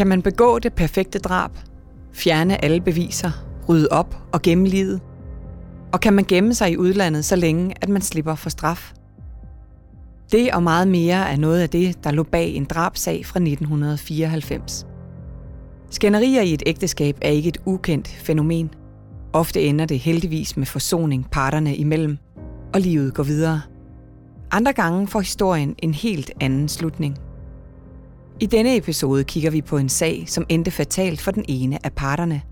Kan man begå det perfekte drab, fjerne alle beviser, rydde op og gemme livet? Og kan man gemme sig i udlandet så længe, at man slipper for straf? Det og meget mere er noget af det, der lå bag en drabsag fra 1994. Skænderier i et ægteskab er ikke et ukendt fænomen. Ofte ender det heldigvis med forsoning parterne imellem, og livet går videre. Andre gange får historien en helt anden slutning. I denne episode kigger vi på en sag, som endte fatalt for den ene af parterne.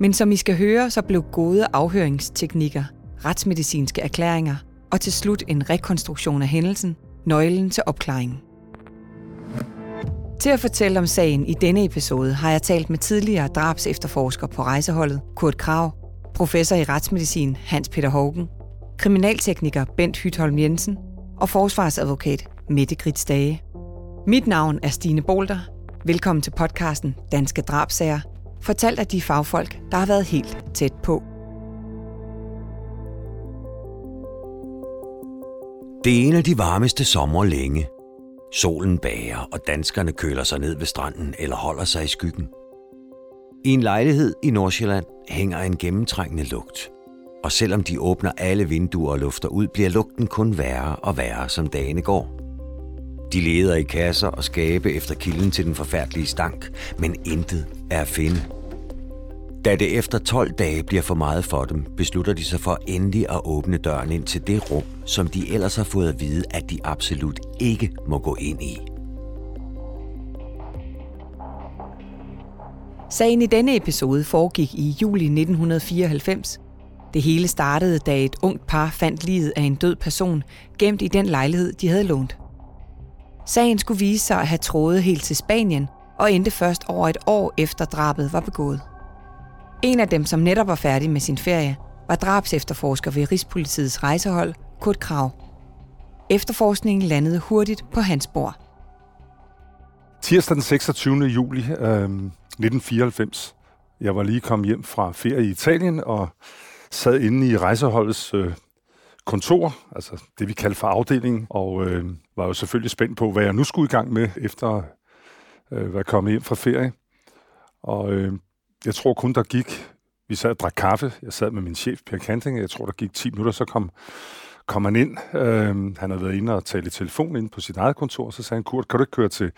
Men som I skal høre, så blev gode afhøringsteknikker, retsmedicinske erklæringer og til slut en rekonstruktion af hændelsen nøglen til opklaringen. Til at fortælle om sagen i denne episode har jeg talt med tidligere drabs efterforsker på rejseholdet, Kurt Krav, professor i retsmedicin Hans Peter Hågen, kriminaltekniker Bent Hytholm Jensen og forsvarsadvokat Mette Grits Dage. Mit navn er Stine Bolter. Velkommen til podcasten Danske Drabsager, fortalt af de fagfolk, der har været helt tæt på. Det er en af de varmeste sommer længe. Solen bager, og danskerne køler sig ned ved stranden eller holder sig i skyggen. I en lejlighed i Nordsjælland hænger en gennemtrængende lugt. Og selvom de åbner alle vinduer og lufter ud, bliver lugten kun værre og værre, som dagene går. De leder i kasser og skabe efter kilden til den forfærdelige stank, men intet er at finde. Da det efter 12 dage bliver for meget for dem, beslutter de sig for endelig at åbne døren ind til det rum, som de ellers har fået at vide, at de absolut ikke må gå ind i. Sagen i denne episode foregik i juli 1994. Det hele startede, da et ungt par fandt livet af en død person gemt i den lejlighed, de havde lånt. Sagen skulle vise sig at have trådet helt til Spanien og endte først over et år efter drabet var begået. En af dem, som netop var færdig med sin ferie, var drabsefterforsker ved Rigspolitiets rejsehold, Kurt Krav. Efterforskningen landede hurtigt på hans bord. Tirsdag den 26. juli øh, 1994. Jeg var lige kommet hjem fra ferie i Italien og sad inde i rejseholdets øh, kontor, altså det vi kalder for afdelingen, og øh, var jo selvfølgelig spændt på, hvad jeg nu skulle i gang med efter øh, at være kommet hjem fra ferie. Og øh, jeg tror kun, der gik... Vi sad og drak kaffe. Jeg sad med min chef, Per Kanting. Jeg tror, der gik 10 minutter, så kom, kom han ind. Øh, han havde været inde og tale i telefon inde på sit eget kontor. Så sagde han, Kurt, kan du ikke køre til,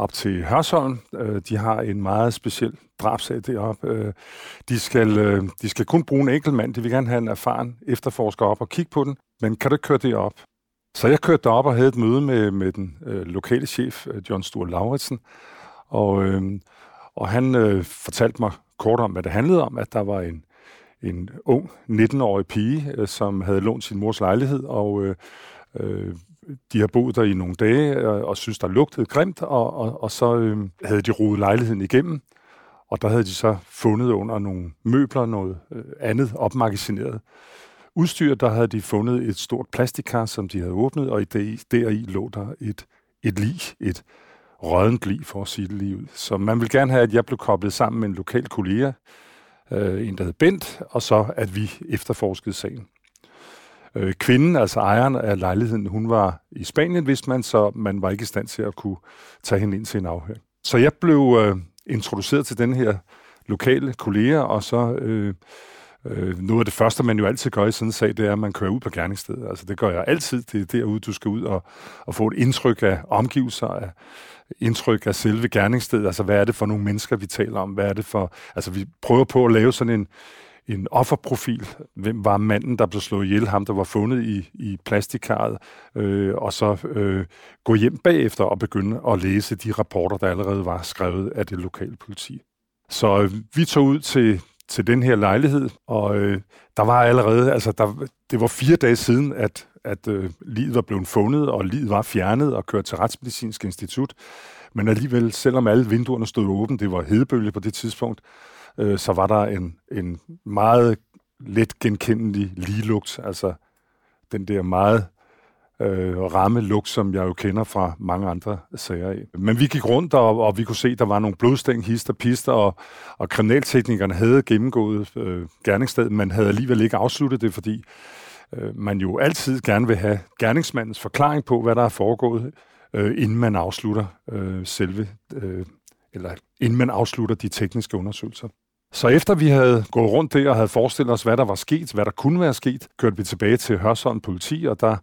op til Hørsholm? Øh, de har en meget speciel drabsag deroppe. Øh, de, skal, øh, de skal kun bruge en enkelt mand. De vil gerne have en erfaren efterforsker op og kigge på den. Men kan du ikke køre det op? Så jeg kørte derop og havde et møde med, med den øh, lokale chef, øh, John Stur Lauritsen. Og... Øh, og han øh, fortalte mig kort om, hvad det handlede om, at der var en, en ung 19-årig pige, øh, som havde lånt sin mors lejlighed, og øh, øh, de har boet der i nogle dage og, og synes, der lugtede grimt, og, og, og så øh, havde de rodet lejligheden igennem, og der havde de så fundet under nogle møbler noget øh, andet opmagasineret udstyr, der havde de fundet et stort plastikkar, som de havde åbnet, og i det, deri lå der et, et lig, et rådent lig, for at sige det lige ud. Så man vil gerne have, at jeg blev koblet sammen med en lokal kollega, øh, en der hed Bent, og så at vi efterforskede sagen. Øh, kvinden, altså ejeren af lejligheden, hun var i Spanien, hvis man, så man var ikke i stand til at kunne tage hende ind til en afhøring. Så jeg blev øh, introduceret til den her lokale kollega, og så øh, Øh, noget af det første, man jo altid gør i sådan en sag, det er, at man kører ud på gerningsstedet. Altså det gør jeg altid. Det er derude, du skal ud og, og få et indtryk af omgivelser, af indtryk af selve gerningsstedet. Altså hvad er det for nogle mennesker, vi taler om? Hvad er det for... Altså vi prøver på at lave sådan en, en offerprofil. Hvem var manden, der blev slået ihjel? Ham, der var fundet i, i plastikkaret. Øh, og så øh, gå hjem bagefter og begynde at læse de rapporter, der allerede var skrevet af det lokale politi. Så øh, vi tog ud til, til den her lejlighed, og øh, der var allerede, altså der, det var fire dage siden, at, at øh, livet var blevet fundet, og livet var fjernet og kørt til Retsmedicinsk Institut. Men alligevel, selvom alle vinduerne stod åbne, det var hedebølge på det tidspunkt, øh, så var der en, en meget let genkendelig ligelugt, altså den der meget øh, ramme lugt, som jeg jo kender fra mange andre sager af. Men vi gik rundt, og, og vi kunne se, at der var nogle blodstæng, hister, pister, og, og kriminalteknikerne havde gennemgået øh, gerningsstedet, men havde alligevel ikke afsluttet det, fordi øh, man jo altid gerne vil have gerningsmandens forklaring på, hvad der er foregået, øh, inden man afslutter øh, selve øh, eller inden man afslutter de tekniske undersøgelser. Så efter vi havde gået rundt der og havde forestillet os, hvad der var sket, hvad der kunne være sket, kørte vi tilbage til Hørsholm politi, og der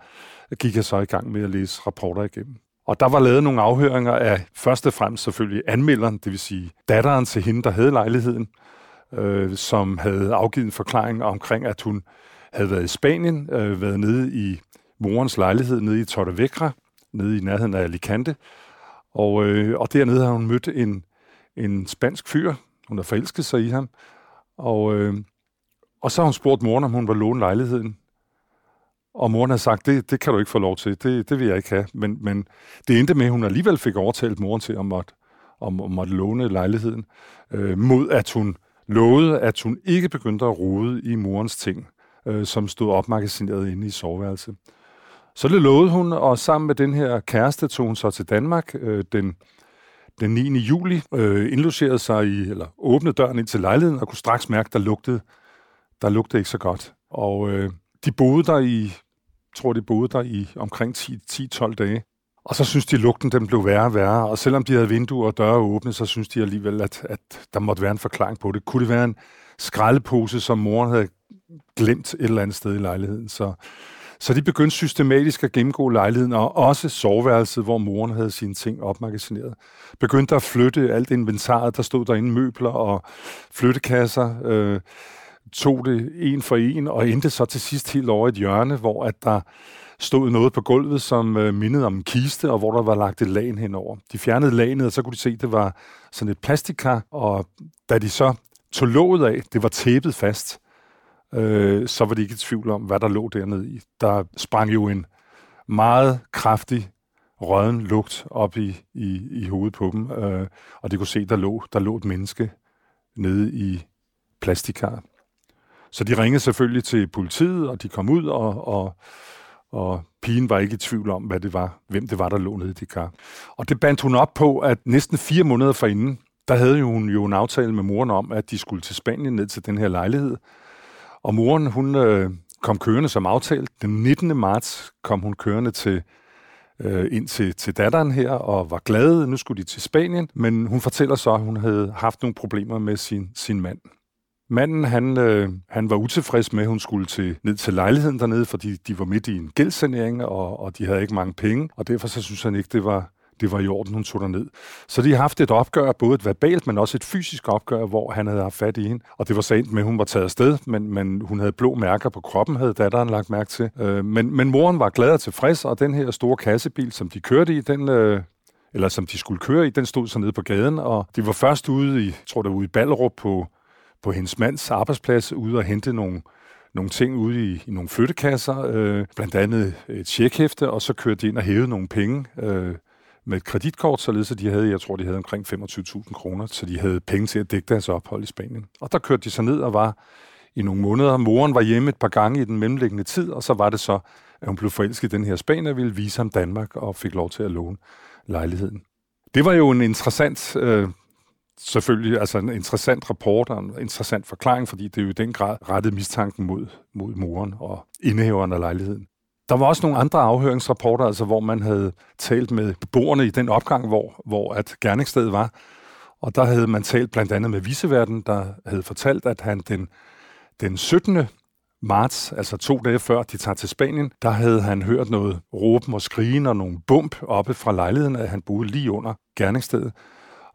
gik jeg så i gang med at læse rapporter igennem. Og der var lavet nogle afhøringer af først og fremmest selvfølgelig anmelderen, det vil sige datteren til hende, der havde lejligheden, øh, som havde afgivet en forklaring omkring, at hun havde været i Spanien, øh, været nede i morens lejlighed, nede i Torrevecra, nede i nærheden af Alicante. Og, øh, og dernede har hun mødt en, en spansk fyr. Hun har forelsket sig i ham. Og, øh, og så har hun spurgt moren, om hun var låne lejligheden. Og moren har sagt, det, det kan du ikke få lov til, det, det vil jeg ikke have. Men, men det endte med, at hun alligevel fik overtalt moren til om at, om, om at låne lejligheden, øh, mod at hun lovede, at hun ikke begyndte at rode i morens ting, øh, som stod opmagasineret inde i soveværelset. Så det lovede hun, og sammen med den her kæreste tog hun så til Danmark øh, den, den 9. juli, øh, indlogerede sig i, eller åbnede døren ind til lejligheden, og kunne straks mærke, der lugtede, der lugtede ikke så godt. Og øh, de boede der i, tror de boede der i omkring 10-12 dage. Og så synes de, at lugten den blev værre og værre, og selvom de havde vinduer og døre åbne, så synes de alligevel, at, at der måtte være en forklaring på det. Kunne det være en skraldepose, som moren havde glemt et eller andet sted i lejligheden? Så, så de begyndte systematisk at gennemgå lejligheden, og også soveværelset, hvor moren havde sine ting opmagasineret. Begyndte at flytte alt inventaret, der stod derinde, møbler og flyttekasser, øh, tog det en for en, og endte så til sidst helt over et hjørne, hvor at der stod noget på gulvet, som øh, mindede om en kiste, og hvor der var lagt et lag henover. De fjernede lagenet, og så kunne de se, at det var sådan et plastikkar, og da de så tog låget af, det var tæppet fast, øh, så var de ikke i tvivl om, hvad der lå dernede i. Der sprang jo en meget kraftig røden lugt op i, i, i hovedet på dem, øh, og de kunne se, der lå, der lå et menneske nede i plastikar. Så de ringede selvfølgelig til politiet, og de kom ud, og, og, og pigen var ikke i tvivl om, hvad det var, hvem det var, der lå nede i det kar. Og det bandt hun op på, at næsten fire måneder forinden, der havde hun jo en aftale med moren om, at de skulle til Spanien ned til den her lejlighed, og moren, hun øh, kom kørende som aftalt. Den 19. marts kom hun kørende til øh, ind til, til datteren her, og var glad. Nu skulle de til Spanien, men hun fortæller så, at hun havde haft nogle problemer med sin, sin mand. Manden, han, øh, han var utilfreds med, at hun skulle til, ned til lejligheden dernede, fordi de var midt i en gældssanering, og, og de havde ikke mange penge, og derfor så synes han ikke, det var, det var i orden, hun tog ned. Så de har haft et opgør, både et verbalt, men også et fysisk opgør, hvor han havde haft fat i hende. Og det var så endt med, at hun var taget afsted, men, men hun havde blå mærker på kroppen, havde datteren lagt mærke til. Øh, men, men moren var glad og tilfreds, og den her store kassebil, som de kørte i, den, øh, eller som de skulle køre i, den stod så nede på gaden, og de var først ude i, tror det var ude i Ballerup på, på hendes mands arbejdsplads, ude og hente nogle nogle ting ude i, i nogle flyttekasser, øh, blandt andet et tjekhæfte, og så kørte de ind og hævede nogle penge øh, med et kreditkort, således at de havde, jeg tror, de havde omkring 25.000 kroner, så de havde penge til at dække deres ophold i Spanien. Og der kørte de så ned og var i nogle måneder. Moren var hjemme et par gange i den mellemliggende tid, og så var det så, at hun blev forelsket i den her Spanier, ville vise ham Danmark og fik lov til at låne lejligheden. Det var jo en interessant, øh, selvfølgelig, altså en interessant rapport og en interessant forklaring, fordi det jo i den grad rettede mistanken mod, mod moren og indehaveren af lejligheden. Der var også nogle andre afhøringsrapporter, altså hvor man havde talt med beboerne i den opgang, hvor, hvor at gerningsstedet var. Og der havde man talt blandt andet med viseverden, der havde fortalt, at han den, den 17. marts, altså to dage før de tager til Spanien, der havde han hørt noget råben og skrigen og nogle bump oppe fra lejligheden, at han boede lige under gerningsstedet.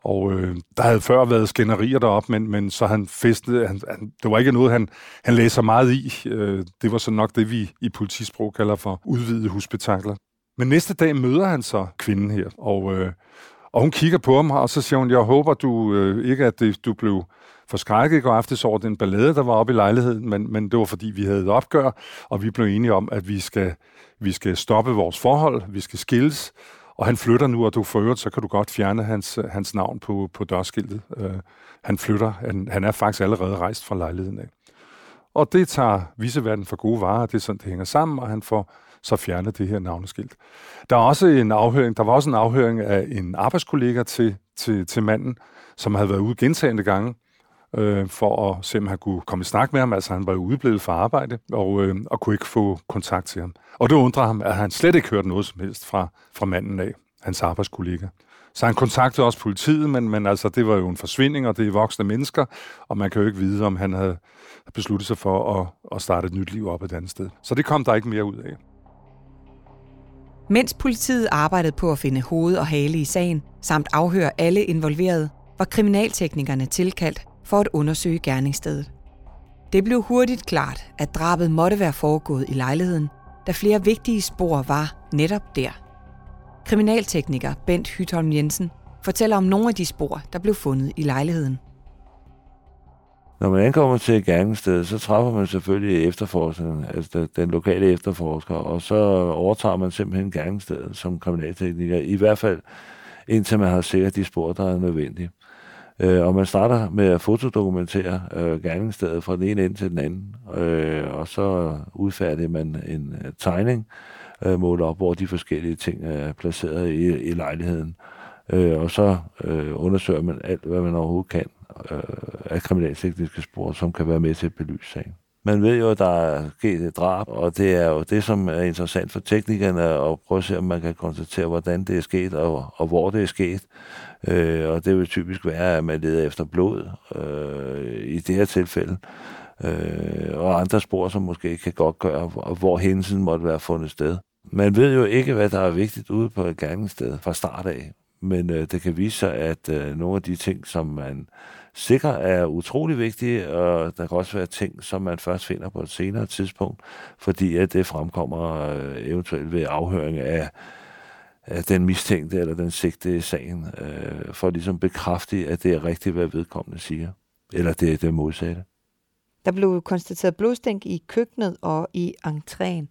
Og øh, der havde før været skænderier derop, men, men så han festede, han, han, det var ikke noget, han, han lagde sig meget i. Øh, det var så nok det, vi i politisprog kalder for udvidede husbetakler. Men næste dag møder han så kvinden her, og, øh, og hun kigger på ham, og så siger hun, jeg håber du øh, ikke, at det, du blev forskrækket i går aftes over den ballade, der var oppe i lejligheden, men, men det var fordi, vi havde et opgør, og vi blev enige om, at vi skal, vi skal stoppe vores forhold, vi skal skilles, og han flytter nu, og du for øvrigt, så kan du godt fjerne hans, hans navn på, på dørskiltet. Øh, han flytter, han, han er faktisk allerede rejst fra lejligheden af. Og det tager viseverden for gode varer, det er sådan, det hænger sammen, og han får så fjernet det her navneskilt. Der er også en afhøring, der var også en afhøring af en arbejdskollega til, til, til manden, som havde været ude gentagende gange, øh, for at se, om han kunne komme i snak med ham. Altså, han var jo udeblevet fra arbejde, og, øh, og kunne ikke få kontakt til ham. Og det undrer ham, at han slet ikke hørte noget som helst fra, fra manden af, hans arbejdskollega. Så han kontaktede også politiet, men, men altså, det var jo en forsvinding, og det er voksne mennesker, og man kan jo ikke vide, om han havde besluttet sig for at, at starte et nyt liv op et andet sted. Så det kom der ikke mere ud af. Mens politiet arbejdede på at finde hoved og hale i sagen, samt afhøre alle involverede, var kriminalteknikerne tilkaldt for at undersøge gerningsstedet. Det blev hurtigt klart, at drabet måtte være foregået i lejligheden, da flere vigtige spor var netop der. Kriminaltekniker Bent Hytholm Jensen fortæller om nogle af de spor, der blev fundet i lejligheden. Når man ankommer til gerningsstedet, så træffer man selvfølgelig efterforskeren, altså den lokale efterforsker, og så overtager man simpelthen gerningsstedet som kriminaltekniker, i hvert fald indtil man har sikret de spor, der er nødvendige. Øh, og man starter med at fotodokumentere øh, gerningsstedet fra den ene ende til den anden, øh, og så udfærdiger man en uh, tegning, øh, måler op, hvor de forskellige ting er placeret i, i lejligheden. Øh, og så øh, undersøger man alt, hvad man overhovedet kan øh, af kriminaltekniske spor, som kan være med til at belyse sagen. Man ved jo, at der er sket et drab, og det er jo det, som er interessant for teknikerne, at prøve at se, om man kan konstatere, hvordan det er sket, og, og hvor det er sket. Øh, og det vil typisk være, at man leder efter blod øh, i det her tilfælde, øh, og andre spor, som måske kan godt gøre, hvor hændelsen måtte være fundet sted. Man ved jo ikke, hvad der er vigtigt ude på et gerningssted fra start af, men øh, det kan vise sig, at øh, nogle af de ting, som man sikker er utrolig vigtige, og der kan også være ting, som man først finder på et senere tidspunkt, fordi at det fremkommer øh, eventuelt ved afhøring af, af den mistænkte eller den sigtede i sagen, øh, for ligesom bekræfte, at det er rigtigt, hvad vedkommende siger, eller det er det modsatte. Der blev konstateret blodstænk i køkkenet og i entréen.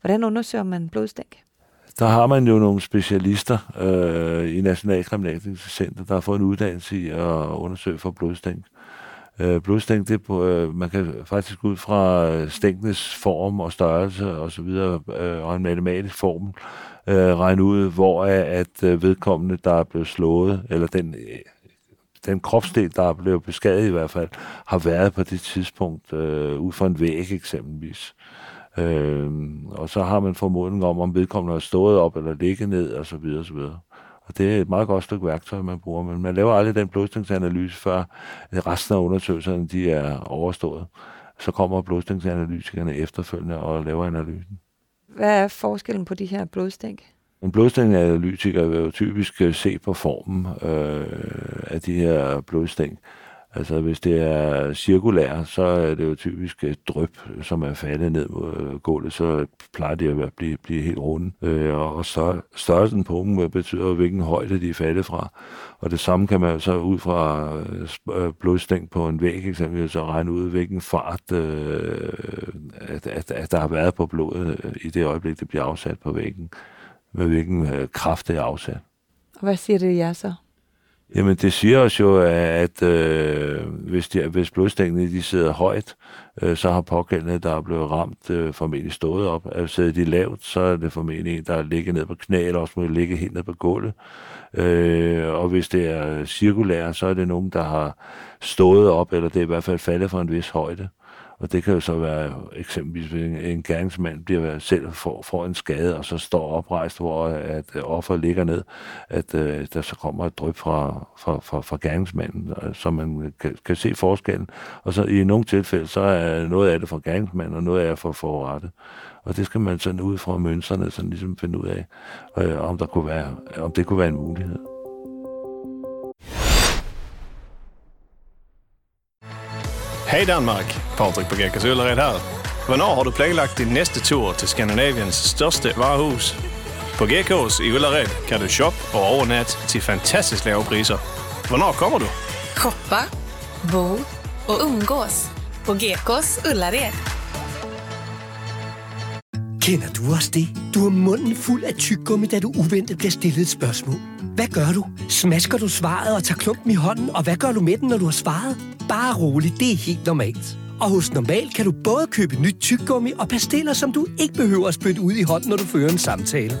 Hvordan undersøger man blodstænk? Der har man jo nogle specialister øh, i Nationalkriminalteknisk Center, der har fået en uddannelse i at undersøge for blodstænk. Øh, blodstænk, det på, øh, man kan faktisk ud fra øh, stænkenes form og størrelse og så videre, øh, og en matematisk form, øh, regne ud, hvor er, at øh, vedkommende, der er blevet slået, eller den, øh, den kropsdel, der er blevet beskadiget i hvert fald, har været på det tidspunkt øh, ud for en væg eksempelvis. Øh, og så har man formodning om, om vedkommende har stået op eller ligget ned, og så videre, og så videre. Og det er et meget godt stykke værktøj, man bruger, men man laver aldrig den blodstængsanalyse, før resten af undersøgelserne de er overstået. Så kommer blodstængsanalytikerne efterfølgende og laver analysen. Hvad er forskellen på de her blodstænk? En blodstænganalytiker vil jo typisk se på formen øh, af de her blodstænk. Altså hvis det er cirkulær, så er det jo typisk et drøb, som er faldet ned mod øh, gulvet, så plejer det at blive, blive helt runde. Øh, og så størrelsen på dem øh, betyder, hvilken højde de er faldet fra. Og det samme kan man så ud fra blodstænk på en væg eksempelvis, så regne ud, hvilken fart øh, at, at, at der har været på blodet i det øjeblik, det bliver afsat på væggen. Med hvilken øh, kraft det er afsat. Og hvad siger det jer så? Jamen, det siger os jo, at øh, hvis, de, hvis blodstængene de sidder højt, øh, så har pågældende, der er blevet ramt, øh, formentlig stået op. Er sidder de lavt, så er det formentlig en, der ligger ned på knæ, eller også må ligge helt ned på gulvet. Øh, og hvis det er cirkulært, så er det nogen, der har stået op, eller det er i hvert fald faldet fra en vis højde. Øh, og det kan jo så være eksempelvis, en, en gerningsmand bliver selv for, for en skade, og så står oprejst, hvor at øh, offer ligger ned, at øh, der så kommer et dryp fra, fra, fra, fra gerningsmanden, øh, så man kan, kan se forskellen. Og så i nogle tilfælde, så er noget af det fra gerningsmanden, og noget af det fra forrettet. Og det skal man sådan ud fra mønstrene sådan ligesom finde ud af, øh, om, der kunne være, om det kunne være en mulighed. Hej Danmark! Patrik på Gekkas Ullared här. Hvornår har du planlagt din næste tur til Skandinaviens største varehus? På GK's i Ullared kan du shoppe og overnatte til fantastisk lave priser. Hvornår kommer du? Shoppa, bo och umgås på GKs Ullared. Kender du også det? Du har munden fuld af tyggegummi, da du uventet bliver stillet et spørgsmål. Hvad gør du? Smasker du svaret og tager klumpen i hånden, og hvad gør du med den, når du har svaret? Bare rolig, det er helt normalt. Og hos Normal kan du både købe nyt tyggegummi og pastiller, som du ikke behøver at spytte ud i hånden, når du fører en samtale.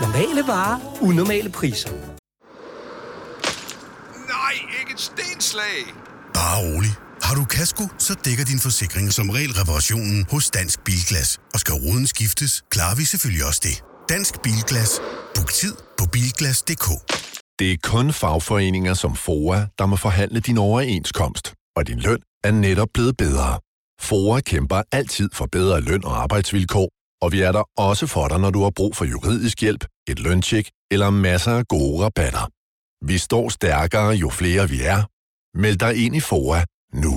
Normale varer, unormale priser. Nej, ikke et stenslag! Bare rolig. Har du kasko, så dækker din forsikring som regel reparationen hos Dansk Bilglas. Og skal ruden skiftes, klarer vi selvfølgelig også det. Dansk Bilglas. Book tid på bilglas.dk. Det er kun fagforeninger som FOA, der må forhandle din overenskomst, og din løn er netop blevet bedre. FOA kæmper altid for bedre løn og arbejdsvilkår, og vi er der også for dig, når du har brug for juridisk hjælp, et løntjek eller masser af gode rabatter. Vi står stærkere, jo flere vi er. Meld dig ind i FOA nu.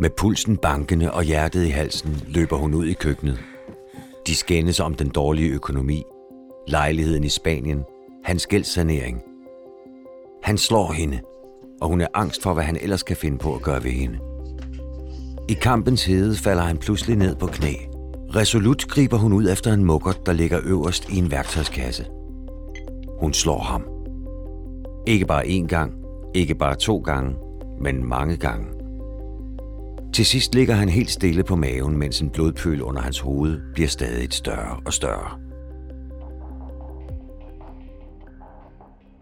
Med pulsen bankende og hjertet i halsen løber hun ud i køkkenet. De skændes om den dårlige økonomi, lejligheden i Spanien, hans gældssanering. Han slår hende, og hun er angst for, hvad han ellers kan finde på at gøre ved hende. I kampens hede falder han pludselig ned på knæ. Resolut griber hun ud efter en mukkert, der ligger øverst i en værktøjskasse. Hun slår ham. Ikke bare én gang, ikke bare to gange, men mange gange. Til sidst ligger han helt stille på maven, mens en blodpøl under hans hoved bliver stadig større og større.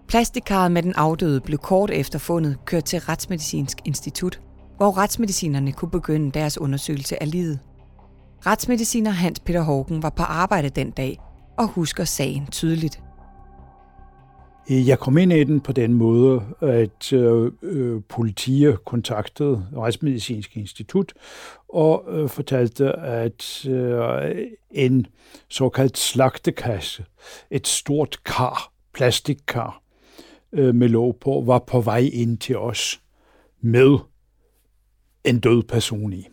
Plastikkaret med den afdøde blev kort efter fundet kørt til Retsmedicinsk Institut, hvor retsmedicinerne kunne begynde deres undersøgelse af livet. Retsmediciner Hans Peter Hågen var på arbejde den dag og husker sagen tydeligt. Øh, jeg kom ind i den på den måde, at øh, øh politiet kontaktede Retsmedicinsk Institut og øh, fortalte, at øh, en såkaldt slagtekasse, et stort kar, plastikkar øh, med låg på, var på vej ind til os med en død person i,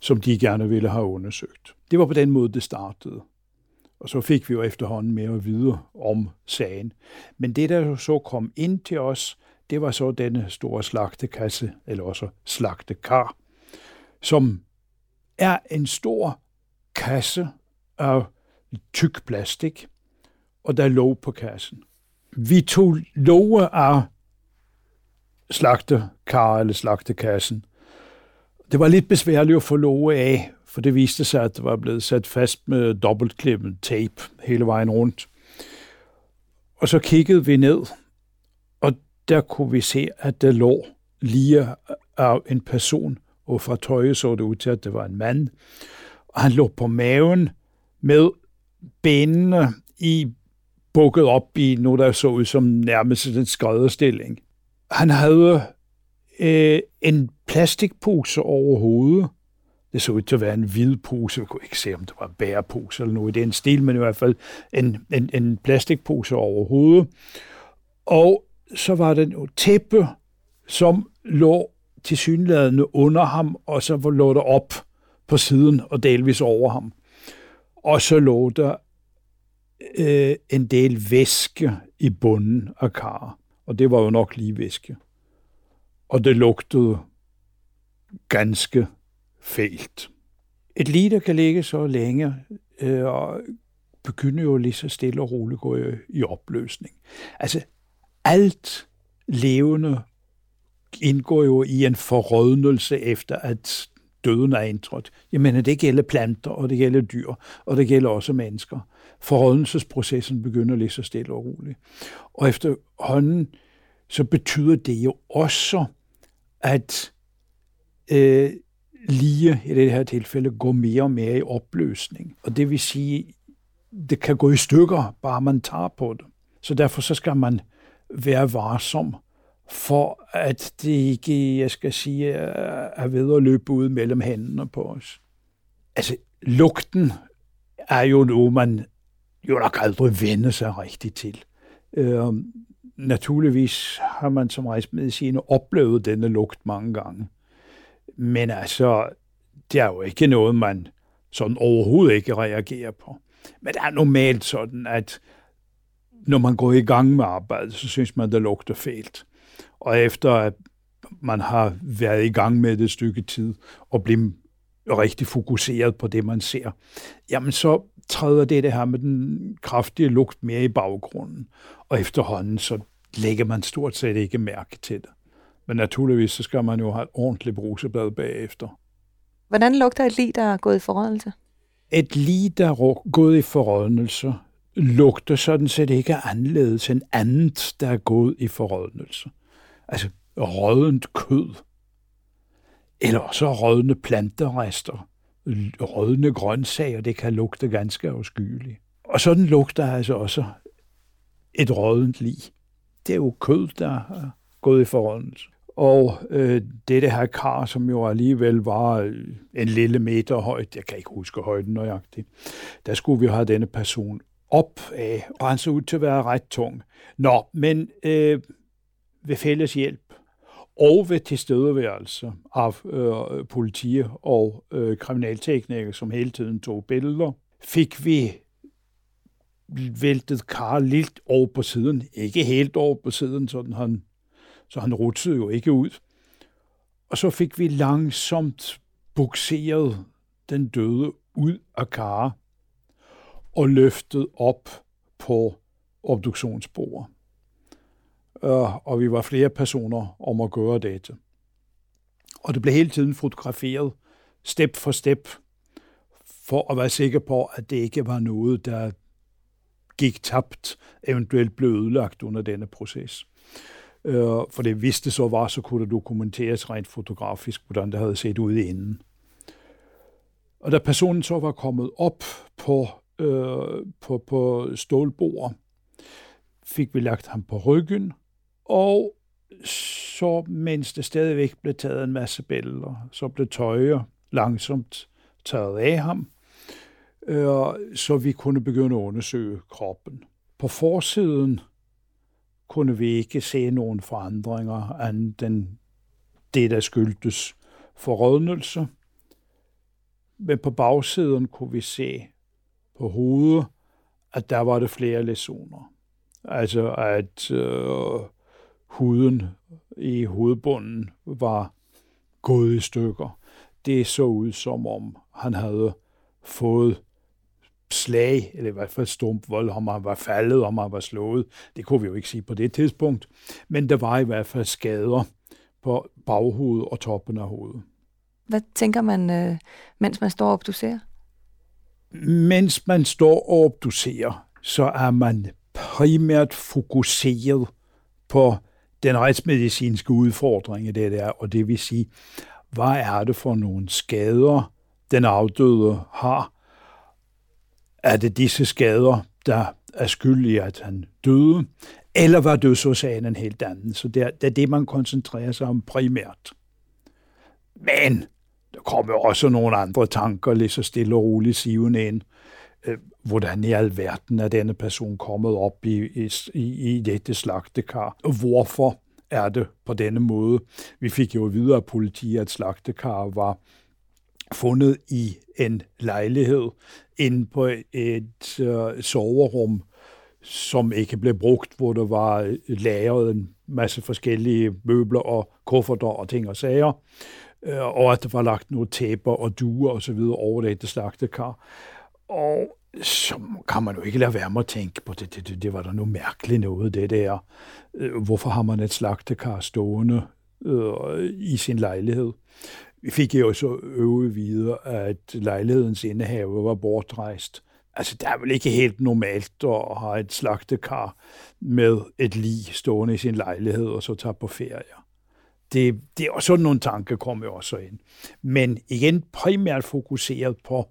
som de gerne ville have undersøgt. Det var på den måde, det startede. Og så fik vi jo efterhånden mere at vide om sagen. Men det, der så kom ind til os, det var så denne store slagtekasse, eller også slagtekar, som er en stor kasse af tyk plastik, og der lå på kassen. Vi tog låge af slagtekar eller slagtekassen. Det var lidt besværligt at få låge af, for det viste sig, at det var blevet sat fast med dobbeltklippet tape hele vejen rundt. Og så kiggede vi ned, og der kunne vi se, at der lå lige af en person, og fra tøjet så det ud til, at det var en mand. Og han lå på maven med benene i bukket op i noget, der så ud som nærmest en skrædderstilling. Han havde øh, en plastikpose over hovedet, det så ud til at være en hvid pose. Jeg kunne ikke se, om det var en bærepose eller noget i den stil, men i hvert fald en, en, en plastikpose over hovedet. Og så var der en tæppe, som lå til synlædende under ham, og så lå der op på siden og delvis over ham. Og så lå der øh, en del væske i bunden af kar. Og det var jo nok lige væske. Og det lugtede ganske felt. Et lige, der kan ligge så længe, øh, og begynder jo lige så stille og roligt gå i, i opløsning. Altså, alt levende indgår jo i en forrådnelse efter, at døden er indtrådt. Jamen, det gælder planter, og det gælder dyr, og det gælder også mennesker. Forrådnelsesprocessen begynder lige så stille og roligt. Og efterhånden, så betyder det jo også, at øh, lige i det her tilfælde går mere og mere i opløsning. Og det vil sige, det kan gå i stykker, bare man tager på det. Så derfor så skal man være varsom for at det ikke, jeg skal sige, er ved at løbe ud mellem hænderne på os. Altså, lugten er jo noget, man jo nok aldrig vender sig rigtigt til. Øh, naturligvis har man som rejsmediciner oplevet denne lugt mange gange. Men altså, det er jo ikke noget, man sådan overhovedet ikke reagerer på. Men det er normalt sådan, at når man går i gang med arbejde, så synes man, det lugter fælt. Og efter at man har været i gang med det et stykke tid, og bliver rigtig fokuseret på det, man ser, jamen så træder det, det her med den kraftige lugt mere i baggrunden. Og efterhånden, så lægger man stort set ikke mærke til det. Men naturligvis, så skal man jo have et ordentligt bruseblad bagefter. Hvordan lugter et lig, der er gået i forrådnelse? Et lig, der er gået i forrådnelse, lugter sådan set ikke anderledes end andet, der er gået i forrådnelse. Altså rådent kød, eller også rådne planterester, rødne grøntsager, det kan lugte ganske afskyeligt. Og sådan lugter altså også et rådent lig. Det er jo kød, der er gået i forrådnelse. Og øh, dette her kar, som jo alligevel var øh, en lille meter højt, jeg kan ikke huske højden nøjagtigt, der skulle vi have denne person op af, og han så ud til at være ret tung. Nå, men øh, ved fælles hjælp og ved tilstedeværelse af øh, politi og øh, kriminalteknikere, som hele tiden tog billeder, fik vi væltet Karl lidt over på siden. Ikke helt over på siden, så han, så han rutsede jo ikke ud. Og så fik vi langsomt bukseret den døde ud af Karl og løftet op på obduktionsbordet. Øh, og vi var flere personer om at gøre dette. Og det blev hele tiden fotograferet, step for step, for at være sikker på, at det ikke var noget, der gik tabt, eventuelt blev ødelagt under denne proces. Øh, for det vidste så var, så kunne det dokumenteres rent fotografisk, hvordan det havde set ud inden. Og da personen så var kommet op på, øh, på, på stålbord, fik vi lagt ham på ryggen, og så mens det stadigvæk blev taget en masse billeder, så blev tøjer langsomt taget af ham, øh, så vi kunne begynde at undersøge kroppen. På forsiden kunne vi ikke se nogen forandringer andet end det, der skyldtes forrådnelse. Men på bagsiden kunne vi se på hovedet, at der var det flere lesioner. Altså at øh, huden i hovedbunden var gået i stykker. Det så ud som om han havde fået slag, eller i hvert fald stump vold, om han var faldet, om han var slået. Det kunne vi jo ikke sige på det tidspunkt. Men der var i hvert fald skader på baghovedet og toppen af hovedet. Hvad tænker man, øh, mens man står og obducerer? Mens man står og obducerer, så er man primært fokuseret på den retsmedicinske udfordring i det der, og det vil sige, hvad er det for nogle skader, den afdøde har, er det disse skader, der er skyld i, at han døde, eller var dødsårsagen en helt anden. Så det er, det er det, man koncentrerer sig om primært. Men der kommer også nogle andre tanker, lige så stille og roligt sivende ind. Øh, hvordan i alverden er denne person kommet op i, i, i dette slagtekar? Hvorfor er det på denne måde? Vi fik jo videre af politiet, at slagtekar var fundet i en lejlighed inde på et øh, soverum, som ikke blev brugt, hvor der var øh, lagret en masse forskellige møbler og kufferter og ting og sager, øh, og at der var lagt nogle tæpper og duer og så videre over det, det slagtekar. Og så kan man jo ikke lade være med at tænke på, det, det, det, det var der noget mærkeligt noget, det der. Øh, hvorfor har man et slagtekar stående øh, i sin lejlighed? Vi jeg jo så øvet videre, at lejlighedens indehaver var bortrejst. Altså, det er vel ikke helt normalt at have et slagtekar med et lig stående i sin lejlighed, og så tage på ferie. Det, det er også sådan nogle tanker, kommer også ind. Men igen primært fokuseret på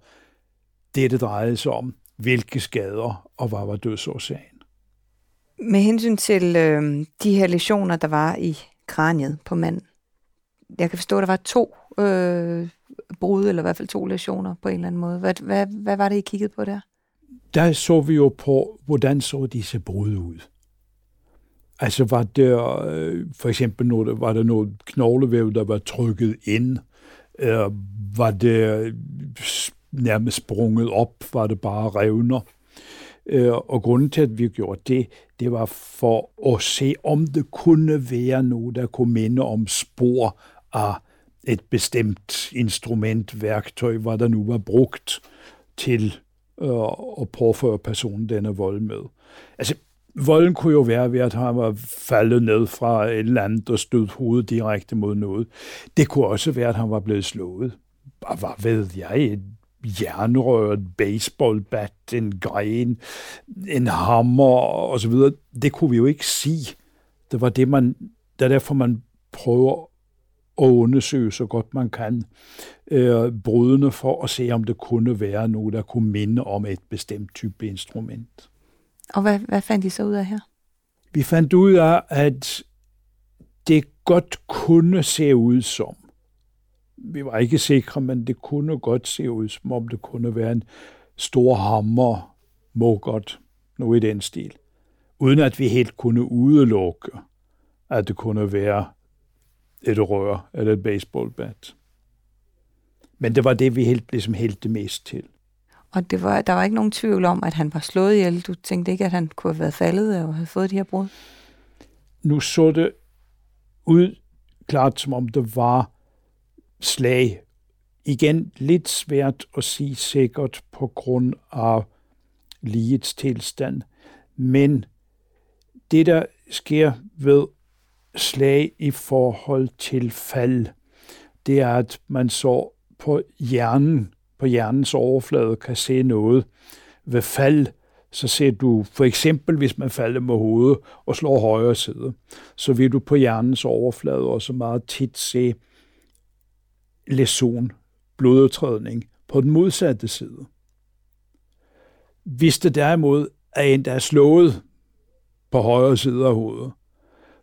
det, det drejede sig om, hvilke skader og hvad var dødsårsagen. Med hensyn til øh, de her lesioner, der var i kraniet på manden, jeg kan forstå, at der var to øh, brud, eller i hvert fald to lesioner på en eller anden måde. Hvad, hvad, hvad var det, I kiggede på der? Der så vi jo på, hvordan så disse brud ud. Altså var der øh, for eksempel noget, var der noget knoglevæv, der var trykket ind? Øh, var det øh, nærmest sprunget op, var det bare revner? Øh, og grunden til, at vi gjorde det, det var for at se, om det kunne være noget, der kunne minde om spor af et bestemt instrument, værktøj, hvad der nu var brugt til øh, at påføre personen denne vold med. Altså, volden kunne jo være ved, at han var faldet ned fra et eller andet og stødt hovedet direkte mod noget. Det kunne også være, at han var blevet slået. Hvad ved jeg? Et jernrør, et baseballbat, en gren, en hammer osv. Det kunne vi jo ikke sige. Det var det, man, det er derfor, man prøver og undersøge så godt man kan øh, brudene for at se, om det kunne være noget, der kunne minde om et bestemt type instrument. Og hvad, hvad fandt I så ud af her? Vi fandt ud af, at det godt kunne se ud som. Vi var ikke sikre, men det kunne godt se ud som om det kunne være en stor hammer, må godt, noget i den stil. Uden at vi helt kunne udelukke, at det kunne være et rør eller et baseballbat. Men det var det, vi helt, ligesom hældte mest til. Og det var, der var ikke nogen tvivl om, at han var slået ihjel. Du tænkte ikke, at han kunne have været faldet og have fået de her brud? Nu så det ud klart, som om det var slag. Igen lidt svært at sige sikkert på grund af ligets tilstand. Men det, der sker ved slag i forhold til fald, det er, at man så på hjernen, på hjernens overflade, kan se noget. Ved fald, så ser du for eksempel, hvis man falder med hovedet og slår højre side, så vil du på hjernens overflade også meget tit se lesion, blodudtrædning, på den modsatte side. Hvis det derimod er en, der er slået på højre side af hovedet,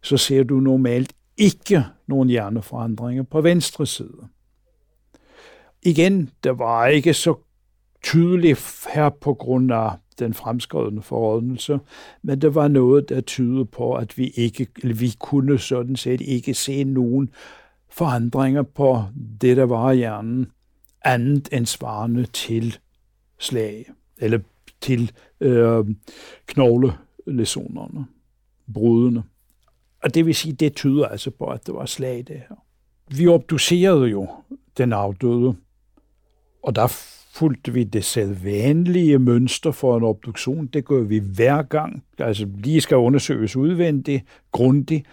så ser du normalt ikke nogen hjerneforandringer på venstre side. Igen, der var ikke så tydeligt her på grund af den fremskredne forordnelse, men det var noget, der tyder på, at vi ikke, eller vi kunne sådan set ikke se nogen forandringer på det, der var i hjernen, andet end svarende til slag, eller til øh, knoglelæsonerne, brudene. Og det vil sige, det tyder altså på, at det var slag det her. Vi obducerede jo den afdøde, og der fulgte vi det sædvanlige mønster for en obduktion. Det gør vi hver gang. Altså lige skal undersøges udvendigt, grundigt,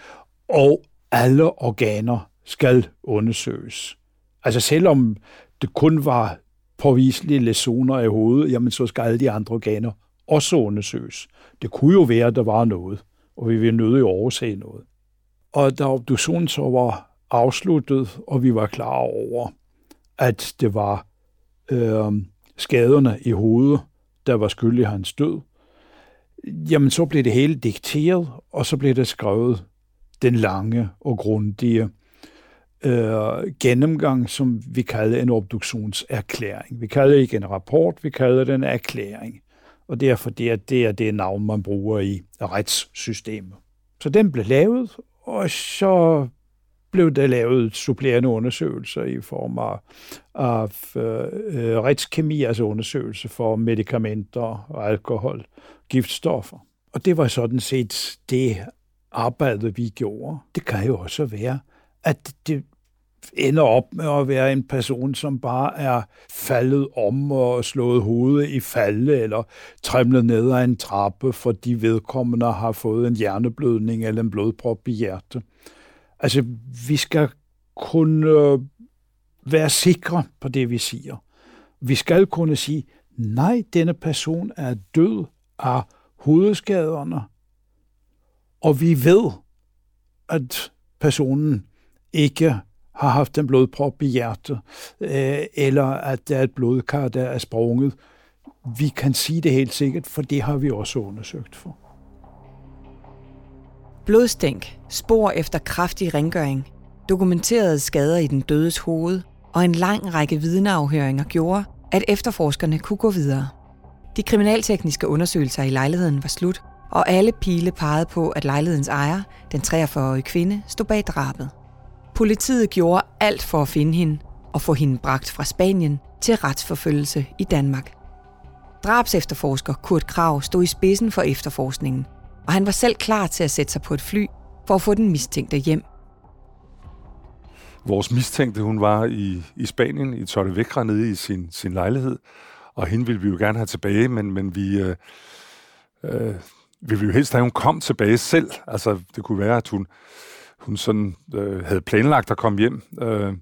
og alle organer skal undersøges. Altså selvom det kun var påviselige læsioner i hovedet, jamen så skal alle de andre organer også undersøges. Det kunne jo være, at der var noget, og vi ville nødig overse noget. Og da obduktionen så var afsluttet, og vi var klar over, at det var øh, skaderne i hovedet, der var skyld i hans død, jamen så blev det hele dikteret, og så blev det skrevet den lange og grundige øh, gennemgang, som vi kalder en obduktionserklæring. Vi kalder ikke en rapport, vi kalder den en erklæring. Og det er fordi, at det er det navn, man bruger i retssystemet. Så den blev lavet, og så blev der lavet supplerende undersøgelser i form af, af øh, retskemi, altså undersøgelse for medicamenter og alkohol, giftstoffer. Og det var sådan set det arbejde, vi gjorde. Det kan jo også være, at det ender op med at være en person, som bare er faldet om og slået hovedet i falde, eller trimlet ned ad en trappe, fordi vedkommende har fået en hjerneblødning eller en blodprop i hjertet. Altså, vi skal kunne øh, være sikre på det, vi siger. Vi skal kunne sige, nej, denne person er død af hovedskaderne, og vi ved, at personen ikke har haft en blodprop i hjertet, øh, eller at der er et blodkar, der er sprunget. Vi kan sige det helt sikkert, for det har vi også undersøgt for. Blodstænk, spor efter kraftig rengøring, dokumenterede skader i den dødes hoved og en lang række vidneafhøringer gjorde, at efterforskerne kunne gå videre. De kriminaltekniske undersøgelser i lejligheden var slut, og alle pile pegede på, at lejlighedens ejer, den 43-årige kvinde, stod bag drabet. Politiet gjorde alt for at finde hende og få hende bragt fra Spanien til retsforfølgelse i Danmark. Drabsefterforsker Kurt Krav stod i spidsen for efterforskningen, og han var selv klar til at sætte sig på et fly for at få den mistænkte hjem. Vores mistænkte, hun var i, i Spanien, i Torrevieja, nede i sin, sin lejlighed, og hende ville vi jo gerne have tilbage, men, men vi, øh, øh, vi ville jo helst have, at hun kom tilbage selv. Altså, det kunne være, at hun, hun sådan øh, havde planlagt at komme hjem, øh,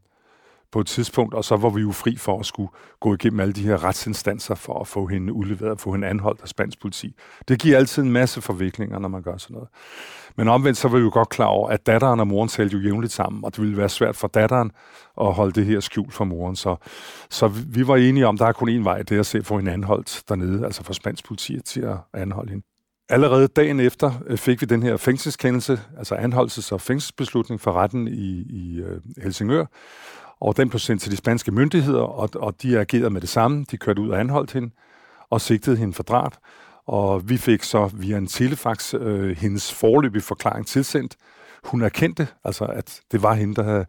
på et tidspunkt, og så var vi jo fri for at skulle gå igennem alle de her retsinstanser for at få hende udleveret, få hende anholdt af spansk politi. Det giver altid en masse forviklinger, når man gør sådan noget. Men omvendt så var vi jo godt klar over, at datteren og moren talte jo jævnligt sammen, og det ville være svært for datteren at holde det her skjult for moren. Så, så vi var enige om, at der er kun én vej, det er at se få hende anholdt dernede, altså for spansk politi til at anholde hende. Allerede dagen efter øh, fik vi den her fængselskendelse, altså anholdelses- og fængselsbeslutning fra retten i, i øh, Helsingør, og den blev sendt til de spanske myndigheder, og, og de agerede med det samme. De kørte ud og anholdt hende, og sigtede hende for drab. Og vi fik så via en telefax øh, hendes forløbige forklaring tilsendt. Hun erkendte, altså at det var hende, der havde,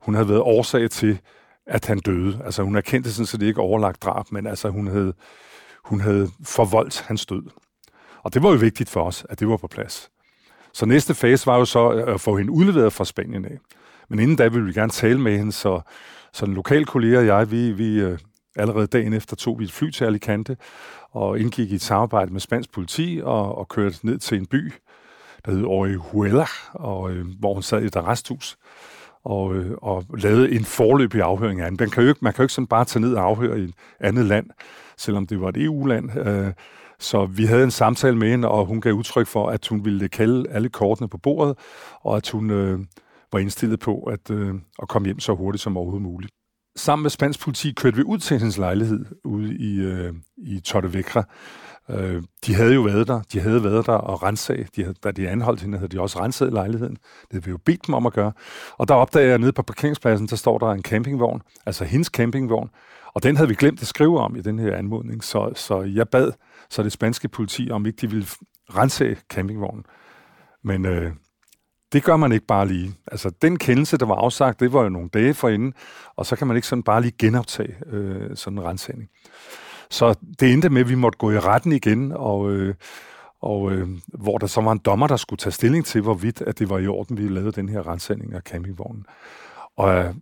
hun havde været årsag til, at han døde. Altså hun erkendte sådan, set det ikke overlagt drab, men altså hun havde, hun havde forvoldt hans død. Og det var jo vigtigt for os, at det var på plads. Så næste fase var jo så øh, at få hende udleveret fra Spanien af. Men inden da ville vi gerne tale med hende, så, så en lokal kollega og jeg, vi, vi øh, allerede dagen efter tog vi et fly til Alicante og indgik i et samarbejde med spansk politi og, og kørte ned til en by, der hed Orihuela, og, øh, hvor hun sad i et arresthus og, øh, og lavede en forløbig afhøring af hende. Man kan jo ikke, man kan jo ikke sådan bare tage ned og afhøre i et andet land, selvom det var et EU-land. Øh, så vi havde en samtale med hende, og hun gav udtryk for, at hun ville kalde alle kortene på bordet, og at hun øh, var indstillet på at, øh, at komme hjem så hurtigt som overhovedet muligt. Sammen med spansk politi kørte vi ud til hendes lejlighed ude i, øh, i Torrevecra. Øh, de havde jo været der, de havde været der og renset. De havde, da de anholdt hende, havde de også renset lejligheden. Det havde vi jo bedt dem om at gøre. Og der opdager jeg nede på parkeringspladsen, der står der en campingvogn, altså hendes campingvogn, og den havde vi glemt at skrive om i den her anmodning, så, så jeg bad så det spanske politi, om ikke de ville rense campingvognen. Men øh, det gør man ikke bare lige. Altså, den kendelse, der var afsagt, det var jo nogle dage forinden, og så kan man ikke sådan bare lige genoptage øh, sådan en rensning. Så det endte med, at vi måtte gå i retten igen, og, øh, og øh, hvor der så var en dommer, der skulle tage stilling til, hvorvidt at det var i orden, vi lavede den her rensning af campingvognen. Og af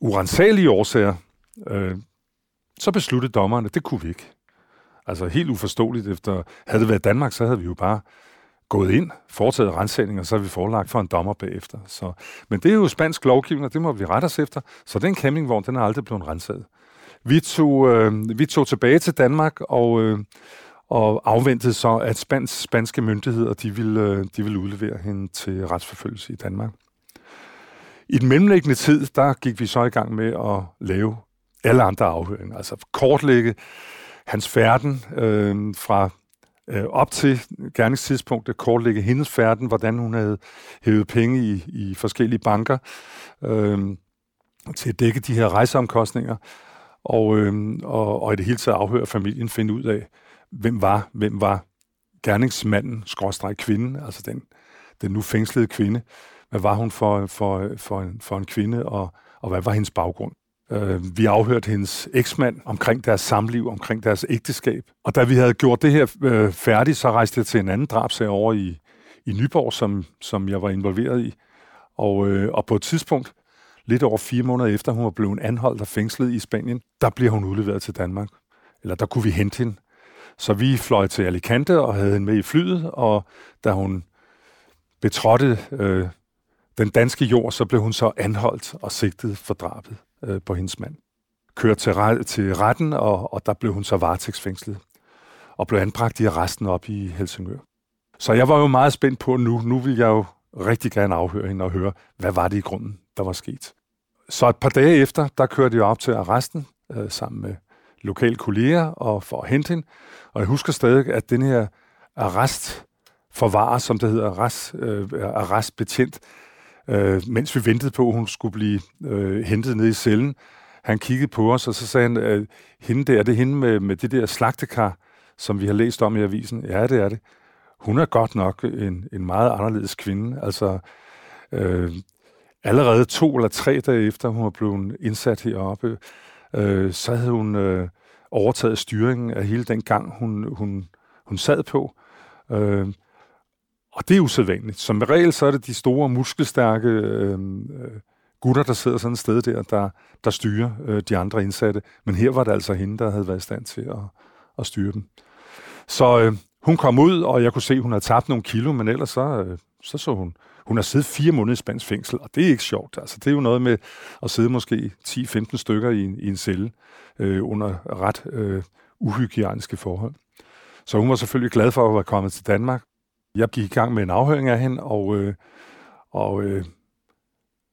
urensagelige årsager, øh, så besluttede dommerne, at det kunne vi ikke. Altså helt uforståeligt efter, havde det været Danmark, så havde vi jo bare gået ind, foretaget rensagning, og så har vi forelagt for en dommer bagefter. Så, men det er jo spansk lovgivning, og det må vi rette os efter. Så den campingvogn, den er aldrig blevet renset. Vi tog, øh, vi tog tilbage til Danmark og, øh, og afventede så, at spans, spanske myndigheder de ville, øh, de ville udlevere hende til retsforfølgelse i Danmark. I den mellemliggende tid, der gik vi så i gang med at lave alle andre afhøringer, altså kortlægge hans færden øh, fra øh, op til gerningstidspunktet, kortlægge hendes færden, hvordan hun havde hævet penge i, i forskellige banker øh, til at dække de her rejseomkostninger, og, øh, og, og i det hele taget afhøre familien, finde ud af, hvem var, hvem var gerningsmanden, skråstreg kvinden, altså den, den nu fængslede kvinde. Hvad var hun for, for, for, en, for en kvinde, og, og hvad var hendes baggrund? Øh, vi afhørte hendes eksmand omkring deres samliv, omkring deres ægteskab. Og da vi havde gjort det her øh, færdigt, så rejste jeg til en anden drabsag over i, i Nyborg, som, som jeg var involveret i. Og, øh, og på et tidspunkt, lidt over fire måneder efter, hun var blevet anholdt og fængslet i Spanien, der bliver hun udleveret til Danmark. Eller der kunne vi hente hende. Så vi fløj til Alicante og havde hende med i flyet, og da hun betrådte øh, den danske jord, så blev hun så anholdt og sigtet for drabet øh, på hendes mand. Kørte til, til retten, og, og der blev hun så varetægtsfængslet og blev anbragt i arresten op i Helsingør. Så jeg var jo meget spændt på nu. Nu vil jeg jo rigtig gerne afhøre hende og høre, hvad var det i grunden, der var sket. Så et par dage efter, der kørte jeg op til arresten øh, sammen med lokale kolleger og for at hente hende. Og jeg husker stadig, at den her arrest forvarer, som det hedder, arrest, øh, arrestbetjent, øh, mens vi ventede på, at hun skulle blive øh, hentet ned i cellen. Han kiggede på os, og så sagde han, at hende der, det hende med, med det der slagtekar, som vi har læst om i avisen. Ja, det er det. Hun er godt nok en, en meget anderledes kvinde. Altså, øh, allerede to eller tre dage efter, hun var blevet indsat heroppe, øh, så havde hun øh, overtaget styringen af hele den gang, hun, hun, hun sad på. Øh, og det er usædvanligt. Som regel så er det de store, muskelstærke øhm, øh, gutter, der sidder sådan et sted der, der, der styrer øh, de andre indsatte. Men her var det altså hende, der havde været i stand til at, at styre dem. Så øh, hun kom ud, og jeg kunne se, at hun havde tabt nogle kilo, men ellers så, øh, så så hun, Hun har siddet fire måneder i spansk fængsel, og det er ikke sjovt. Altså, det er jo noget med at sidde måske 10-15 stykker i en, i en celle øh, under ret øh, uhygiejniske forhold. Så hun var selvfølgelig glad for at være kommet til Danmark. Jeg gik i gang med en afhøring af hende, og, øh, og øh,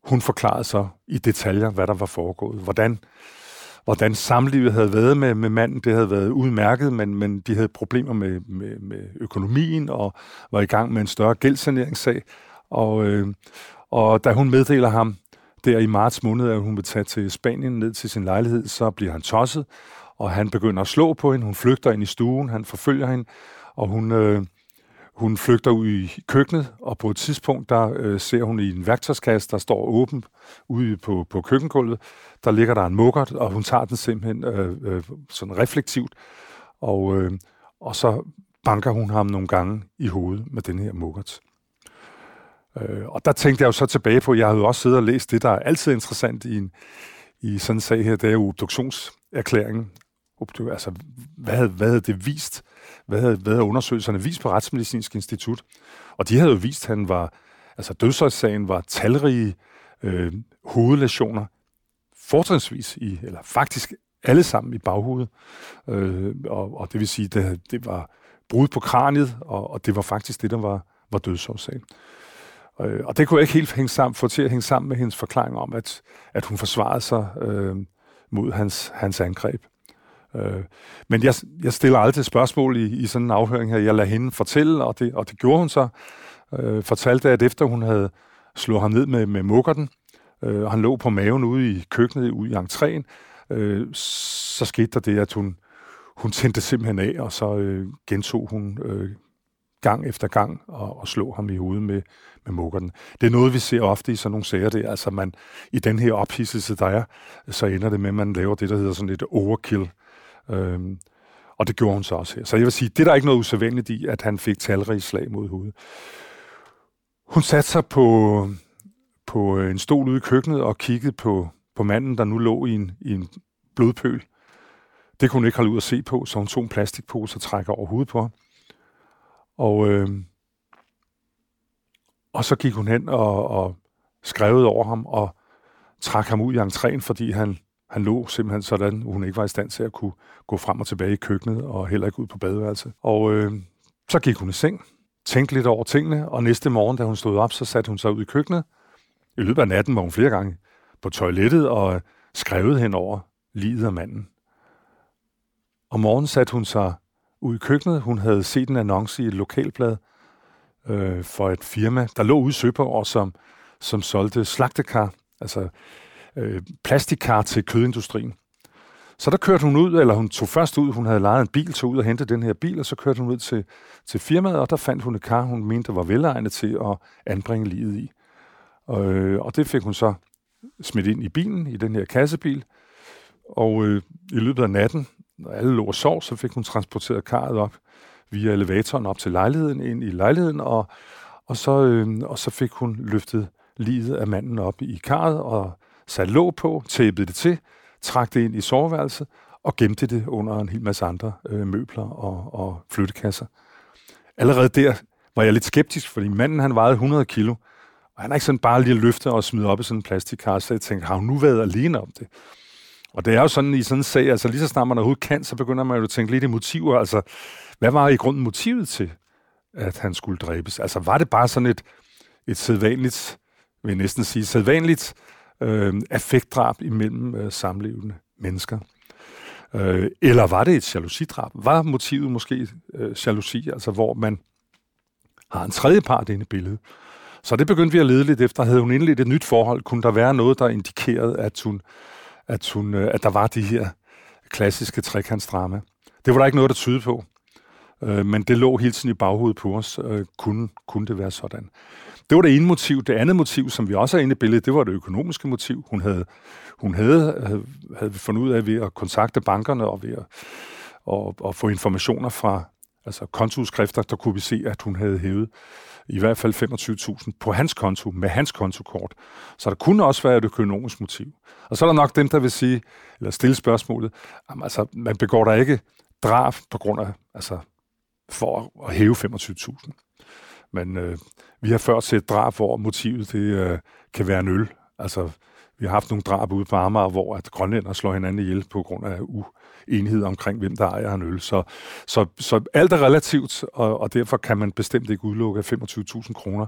hun forklarede så i detaljer, hvad der var foregået. Hvordan, hvordan samlivet havde været med, med manden. Det havde været udmærket, men, men de havde problemer med, med, med økonomien og var i gang med en større gældsaneringssag. Og, øh, og da hun meddeler ham der i marts måned, at hun vil tage til Spanien ned til sin lejlighed, så bliver han tosset, og han begynder at slå på hende. Hun flygter ind i stuen, han forfølger hende, og hun, øh, hun flygter ud i køkkenet, og på et tidspunkt, der øh, ser hun i en værktøjskasse, der står åben ude på, på køkkengulvet. Der ligger der en mukkert, og hun tager den simpelthen øh, øh, sådan reflektivt, og, øh, og så banker hun ham nogle gange i hovedet med den her mukkert. Øh, og der tænkte jeg jo så tilbage på, jeg havde jo også siddet og læst det, der er altid interessant i, en, i sådan en sag her, det er jo obduktionserklæringen. Altså, hvad havde, hvad havde det vist? Hvad havde, hvad havde undersøgelserne vist på Retsmedicinsk Institut? Og de havde jo vist, at han var, altså dødsårsagen var talrige øh, hovedlæsioner, fortrinsvis i, eller faktisk alle sammen i baghovedet. Øh, og, og det vil sige, det, det var brud på kraniet, og, og det var faktisk det, der var, var dødsårsagen. Øh, og det kunne jeg ikke helt hænge sammen, få til at hænge sammen med hendes forklaring om, at, at hun forsvarede sig øh, mod hans, hans angreb. Øh, men jeg, jeg stiller aldrig spørgsmål i, i sådan en afhøring her. Jeg lader hende fortælle, og det, og det gjorde hun så. Øh, fortalte, at efter hun havde slået ham ned med, med mukkerten, øh, og han lå på maven ude i køkkenet, ude i entréen, øh, så skete der det, at hun, hun tændte simpelthen af, og så øh, gentog hun øh, gang efter gang og, og slå ham i hovedet med, med mukkerten. Det er noget, vi ser ofte i sådan nogle sager der. Altså man, i den her ophidselse, der er, så ender det med, at man laver det, der hedder sådan et overkill. Øhm, og det gjorde hun så også her. Så jeg vil sige, det er der ikke noget usædvanligt i, at han fik talrige slag mod hovedet. Hun satte sig på, på øh, en stol ude i køkkenet og kiggede på, på manden, der nu lå i en, i en blodpøl. Det kunne hun ikke holde ud at se på, så hun tog en plastikpose og trækker over hovedet på ham. Og, øh, og så gik hun hen og, og skrev over ham og trak ham ud i entréen, fordi han, han lå simpelthen sådan, hun ikke var i stand til at kunne gå frem og tilbage i køkkenet og heller ikke ud på badeværelset. Og øh, så gik hun i seng, tænkte lidt over tingene, og næste morgen, da hun stod op, så satte hun sig ud i køkkenet. I løbet af natten var hun flere gange på toilettet og skrevet hen over livet af manden. Om morgenen satte hun sig ud i køkkenet. Hun havde set en annonce i et lokalblad øh, for et firma, der lå ude i Søborg, som, som solgte slagtekar, altså øh, plastikkar til kødindustrien. Så der kørte hun ud, eller hun tog først ud, hun havde lejet en bil, tog ud og hentede den her bil, og så kørte hun ud til, til firmaet, og der fandt hun et kar, hun mente var velegnet til at anbringe livet i. Og, øh, og det fik hun så smidt ind i bilen, i den her kassebil, og øh, i løbet af natten, når alle lå og sov, så fik hun transporteret karret op via elevatoren op til lejligheden, ind i lejligheden, og, og, så, øh, og så fik hun løftet livet af manden op i karret og sat låg på, tæppede det til, trak det ind i soveværelset og gemte det under en hel masse andre øh, møbler og, og flyttekasser. Allerede der var jeg lidt skeptisk, fordi manden han vejede 100 kilo, og han er ikke sådan bare lige løfte og smide op i sådan en plastikkasse, så jeg tænkte, har hun nu været alene om det? Og det er jo sådan i sådan en sag, altså lige så snart man overhovedet kan, så begynder man jo at tænke lidt i motiver. Altså, hvad var i grunden motivet til, at han skulle dræbes? Altså, var det bare sådan et, et sædvanligt, vil jeg næsten sige, sædvanligt øh, affektdrab imellem øh, samlevende mennesker? Øh, eller var det et jalousidrab? Var motivet måske øh, jalousi, altså hvor man har en tredje part inde i billedet? Så det begyndte vi at lede lidt efter. Havde hun indledt et nyt forhold, kunne der være noget, der indikerede, at hun at, hun, øh, at der var de her klassiske trekantsdrama. Det var der ikke noget, der tyde på, øh, men det lå hele tiden i baghovedet på os. Øh, kunne, kunne det være sådan? Det var det ene motiv. Det andet motiv, som vi også er inde i billedet, det var det økonomiske motiv. Hun havde, hun havde, havde, havde fundet ud af ved at kontakte bankerne og ved at og, og få informationer fra altså kontoudskrifter, der kunne vi se, at hun havde hævet i hvert fald 25.000 på hans konto, med hans kontokort. Så der kunne også være et økonomisk motiv. Og så er der nok dem, der vil sige, eller stille spørgsmålet, jamen, altså, man begår der ikke drab på grund af, altså, for at hæve 25.000. Men øh, vi har før set drab, hvor motivet det, øh, kan være en øl. Altså, vi har haft nogle drab ude på Amager, hvor at grønlænder slår hinanden ihjel på grund af uenighed omkring, hvem der ejer en øl. Så, så, så alt er relativt, og, og derfor kan man bestemt ikke udelukke, at 25.000 kroner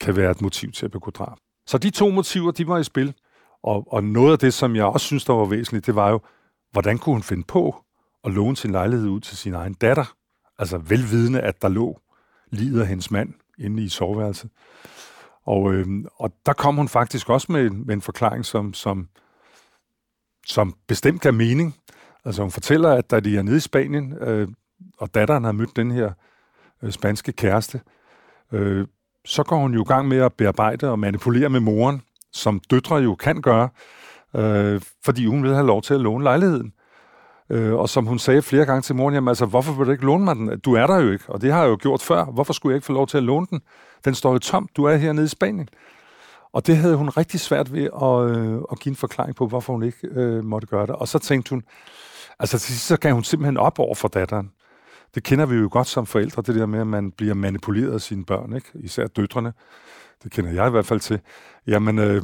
kan være et motiv til at begå drab. Så de to motiver, de var i spil. Og, og noget af det, som jeg også synes, der var væsentligt, det var jo, hvordan kunne hun finde på at låne sin lejlighed ud til sin egen datter? Altså velvidende, at der lå livet af hendes mand inde i soveværelset. Og, øh, og der kom hun faktisk også med, med en forklaring, som, som, som bestemt gav mening. Altså hun fortæller, at da de er nede i Spanien, øh, og datteren har mødt den her øh, spanske kæreste, øh, så går hun jo i gang med at bearbejde og manipulere med moren, som døtre jo kan gøre, øh, fordi hun vil have lov til at låne lejligheden. Øh, og som hun sagde flere gange til moren, jamen altså, hvorfor vil du ikke låne mig den? Du er der jo ikke, og det har jeg jo gjort før. Hvorfor skulle jeg ikke få lov til at låne den? Den står jo tom. Du er hernede i Spanien. Og det havde hun rigtig svært ved at, øh, at give en forklaring på, hvorfor hun ikke øh, måtte gøre det. Og så tænkte hun, altså til sidst så gav hun simpelthen op over for datteren. Det kender vi jo godt som forældre, det der med, at man bliver manipuleret af sine børn, ikke? især døtrene. Det kender jeg i hvert fald til. Jamen, øh,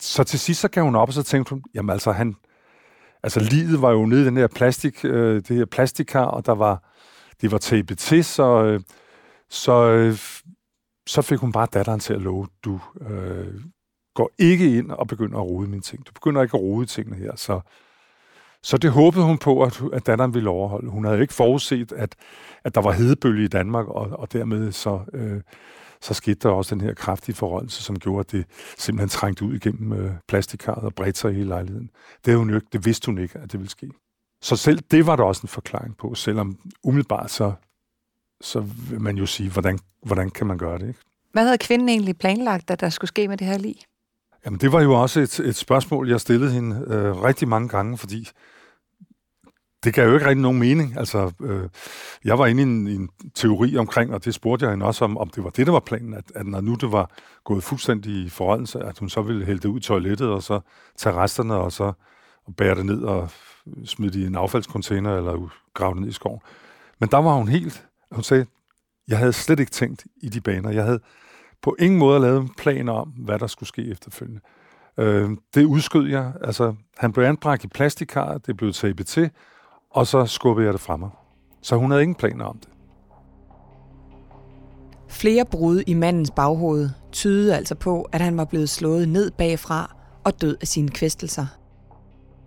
så til sidst så gav hun op, og så tænkte hun, jamen altså, han, altså livet var jo nede i den her plastik, øh, det her plastikkar, og der var, det var tapet til, så, øh, så, øh, så fik hun bare datteren til at love, du øh, går ikke ind og begynder at rode mine ting. Du begynder ikke at rode tingene her, så så det håbede hun på, at, at datteren ville overholde. Hun havde ikke forudset, at, at der var hedebølge i Danmark, og, og dermed så, øh, så skete der også den her kraftige forholdelse, som gjorde, at det simpelthen trængte ud igennem øh, plastikkarret og bredte sig i hele lejligheden. Det, hun ikke, det vidste hun ikke, at det ville ske. Så selv det var der også en forklaring på, selvom umiddelbart så, så vil man jo sige, hvordan, hvordan kan man gøre det? Ikke? Hvad havde kvinden egentlig planlagt, at der skulle ske med det her lige? Jamen, det var jo også et, et spørgsmål, jeg stillede hende øh, rigtig mange gange, fordi det gav jo ikke rigtig nogen mening. Altså, øh, jeg var inde i en, i en teori omkring, og det spurgte jeg hende også om, om det var det, der var planen, at, at når nu det var gået fuldstændig i forholdelse, at hun så ville hælde det ud i toilettet, og så tage resterne, og så og bære det ned og smide det i en affaldskontainer, eller grave det ned i skoven. Men der var hun helt, hun sagde, jeg havde slet ikke tænkt i de baner. Jeg havde på ingen måde lavet planer om, hvad der skulle ske efterfølgende. Øh, det udskød jeg. Altså, han blev anbragt i plastikkar, det blev tabet til, og så skubbede jeg det fra mig. Så hun havde ingen planer om det. Flere brud i mandens baghoved tydede altså på, at han var blevet slået ned bagfra og død af sine kvæstelser.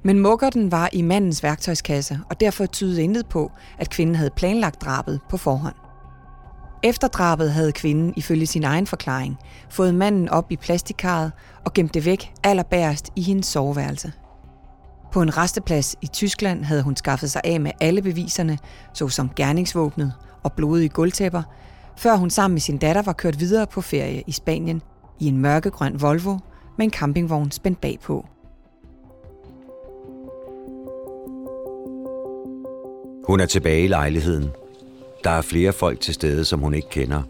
Men mukkerten var i mandens værktøjskasse, og derfor tydede intet på, at kvinden havde planlagt drabet på forhånd. Efter drabet havde kvinden, ifølge sin egen forklaring, fået manden op i plastikkarret og gemt det væk allerbærest i hendes soveværelse. På en resteplads i Tyskland havde hun skaffet sig af med alle beviserne, såsom gerningsvåbnet og blodige gulvtæpper, før hun sammen med sin datter var kørt videre på ferie i Spanien i en mørkegrøn Volvo med en campingvogn spændt bagpå. Hun er tilbage i lejligheden. Der er flere folk til stede, som hun ikke kender,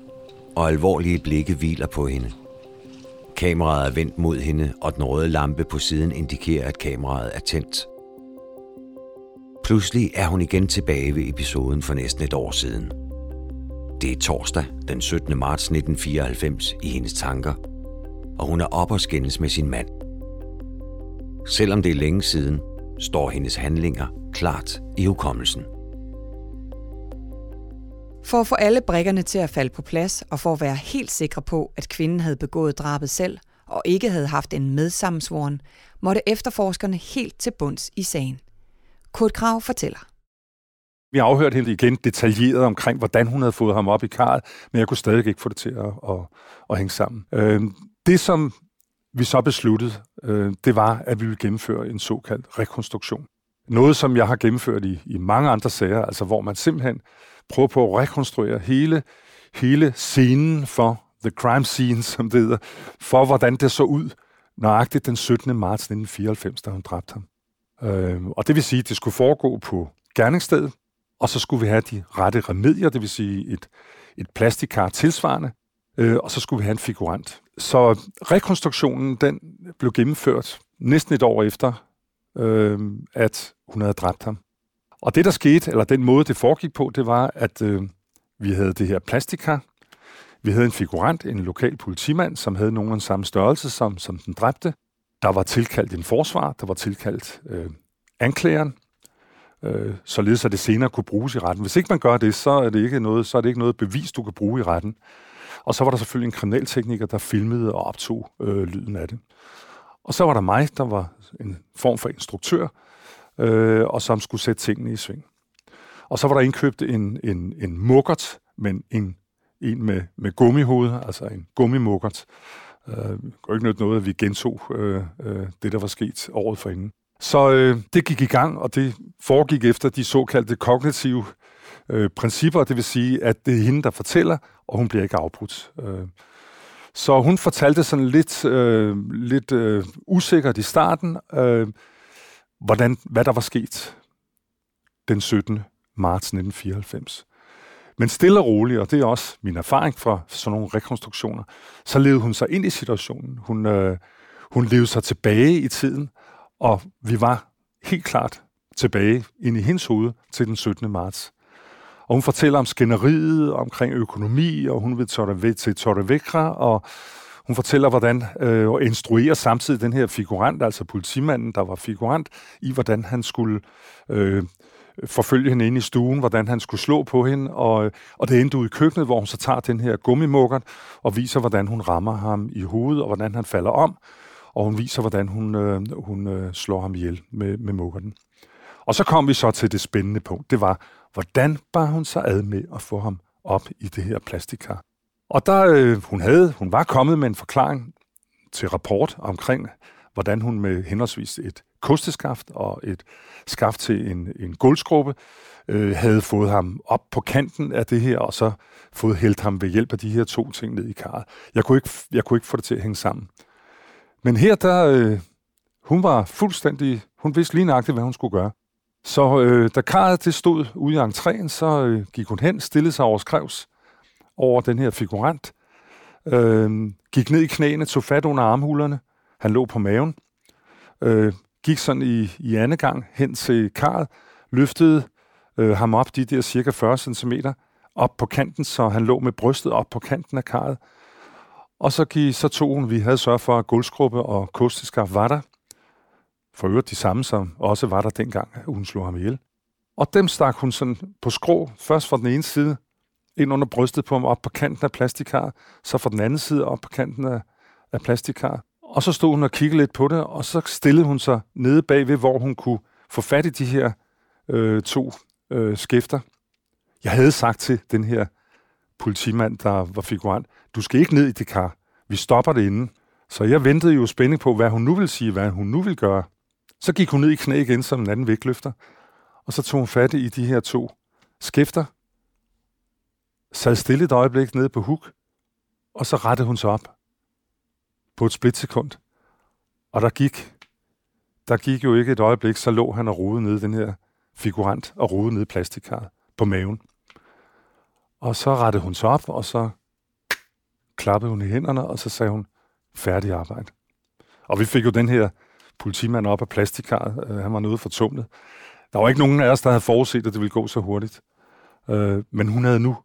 og alvorlige blikke hviler på hende – Kameraet er vendt mod hende, og den røde lampe på siden indikerer, at kameraet er tændt. Pludselig er hun igen tilbage ved episoden for næsten et år siden. Det er torsdag den 17. marts 1994 i hendes tanker, og hun er op og skændes med sin mand. Selvom det er længe siden, står hendes handlinger klart i hukommelsen. For at få alle brikkerne til at falde på plads, og for at være helt sikre på, at kvinden havde begået drabet selv, og ikke havde haft en medsammensvoren, måtte efterforskerne helt til bunds i sagen. Kurt Krav fortæller. Vi har afhørt hende igen detaljeret omkring, hvordan hun havde fået ham op i karret, men jeg kunne stadig ikke få det til at, at, at hænge sammen. Øh, det, som vi så besluttede, øh, det var, at vi ville gennemføre en såkaldt rekonstruktion. Noget, som jeg har gennemført i, i mange andre sager, altså hvor man simpelthen prøver på at rekonstruere hele, hele scenen for The Crime Scene, som det hedder, for hvordan det så ud nøjagtigt den 17. marts 1994, da hun dræbte ham. Øh, og det vil sige, at det skulle foregå på gerningsstedet, og så skulle vi have de rette remedier, det vil sige et, et plastikkar tilsvarende, øh, og så skulle vi have en figurant. Så rekonstruktionen, den blev gennemført næsten et år efter, øh, at hun havde dræbt ham. Og det, der skete, eller den måde, det foregik på, det var, at øh, vi havde det her plastikkar. Vi havde en figurant, en lokal politimand, som havde nogen samme størrelse som, som den dræbte. Der var tilkaldt en forsvar, der var tilkaldt øh, anklageren, øh, således at det senere kunne bruges i retten. Hvis ikke man gør det, så er det ikke noget, så er det ikke noget bevis, du kan bruge i retten. Og så var der selvfølgelig en kriminaltekniker, der filmede og optog øh, lyden af det. Og så var der mig, der var en form for instruktør, øh, og som skulle sætte tingene i sving. Og så var der indkøbt en, en, en mukkert, men en, en med, med gummihoved, altså en gummimukkert. Øh, det kunne ikke noget, at vi gentog øh, øh, det, der var sket året forinden. Så øh, det gik i gang, og det foregik efter de såkaldte kognitive øh, principper, det vil sige, at det er hende, der fortæller, og hun bliver ikke afbrudt. Øh, så hun fortalte sådan lidt, øh, lidt øh, usikkert i starten, øh, hvordan, hvad der var sket den 17. marts 1994. Men stille og roligt, og det er også min erfaring fra sådan nogle rekonstruktioner, så levede hun sig ind i situationen. Hun, øh, hun levede sig tilbage i tiden, og vi var helt klart tilbage ind i hendes hoved til den 17. marts. Og hun fortæller om skænderiet, omkring økonomi, og hun vil til Torrevecra, og hun fortæller, hvordan øh, og instruerer samtidig den her figurant, altså politimanden, der var figurant, i hvordan han skulle øh, forfølge hende ind i stuen, hvordan han skulle slå på hende, og, og det endte ud i køkkenet, hvor hun så tager den her gummimukker og viser, hvordan hun rammer ham i hovedet, og hvordan han falder om, og hun viser, hvordan hun, øh, hun øh, slår ham ihjel med, med mukkerten. Og så kom vi så til det spændende punkt. Det var, hvordan bar hun sig ad med at få ham op i det her plastikkar? Og der, øh, hun, havde, hun var kommet med en forklaring til rapport omkring, hvordan hun med henholdsvis et kosteskaft og et skaft til en, en guldskrube øh, havde fået ham op på kanten af det her, og så fået hældt ham ved hjælp af de her to ting ned i karret. Jeg kunne ikke, jeg kunne ikke få det til at hænge sammen. Men her, der, øh, hun var fuldstændig, hun vidste lige nøjagtigt, hvad hun skulle gøre. Så øh, da karret det stod ude i entréen, så øh, gik hun hen, stillede sig over skrevs over den her figurant, øh, gik ned i knæene, tog fat under armhulerne, han lå på maven, øh, gik sådan i, i anden gang hen til karret, løftede øh, ham op de der cirka 40 cm op på kanten, så han lå med brystet op på kanten af karret. Og så, gik, så tog hun, vi havde sørget for, at gulvskruppe og kosteskaft var der. For øvrigt de samme, som også var der dengang, hun slog ham ihjel. Og dem stak hun sådan på skrå, først fra den ene side, ind under brystet på ham, op på kanten af plastikar, så fra den anden side op på kanten af, af plastikar. Og så stod hun og kiggede lidt på det, og så stillede hun sig nede bagved, hvor hun kunne få fat i de her øh, to øh, skæfter. Jeg havde sagt til den her politimand, der var figurant, du skal ikke ned i det kar. Vi stopper det inden. Så jeg ventede jo spænding på, hvad hun nu ville sige, hvad hun nu ville gøre. Så gik hun ned i knæ igen som en anden vægtløfter, og så tog hun fat i de her to skæfter, sad stille et øjeblik nede på huk, og så rettede hun sig op på et splitsekund. Og der gik, der gik jo ikke et øjeblik, så lå han og rode nede den her figurant og rode nede plastikkaret på maven. Og så rettede hun sig op, og så klappede hun i hænderne, og så sagde hun, færdig arbejde. Og vi fik jo den her politimand op af plastikkaret. Øh, han var noget for tumlet. Der var ikke nogen af os, der havde forudset, at det ville gå så hurtigt. Øh, men hun havde nu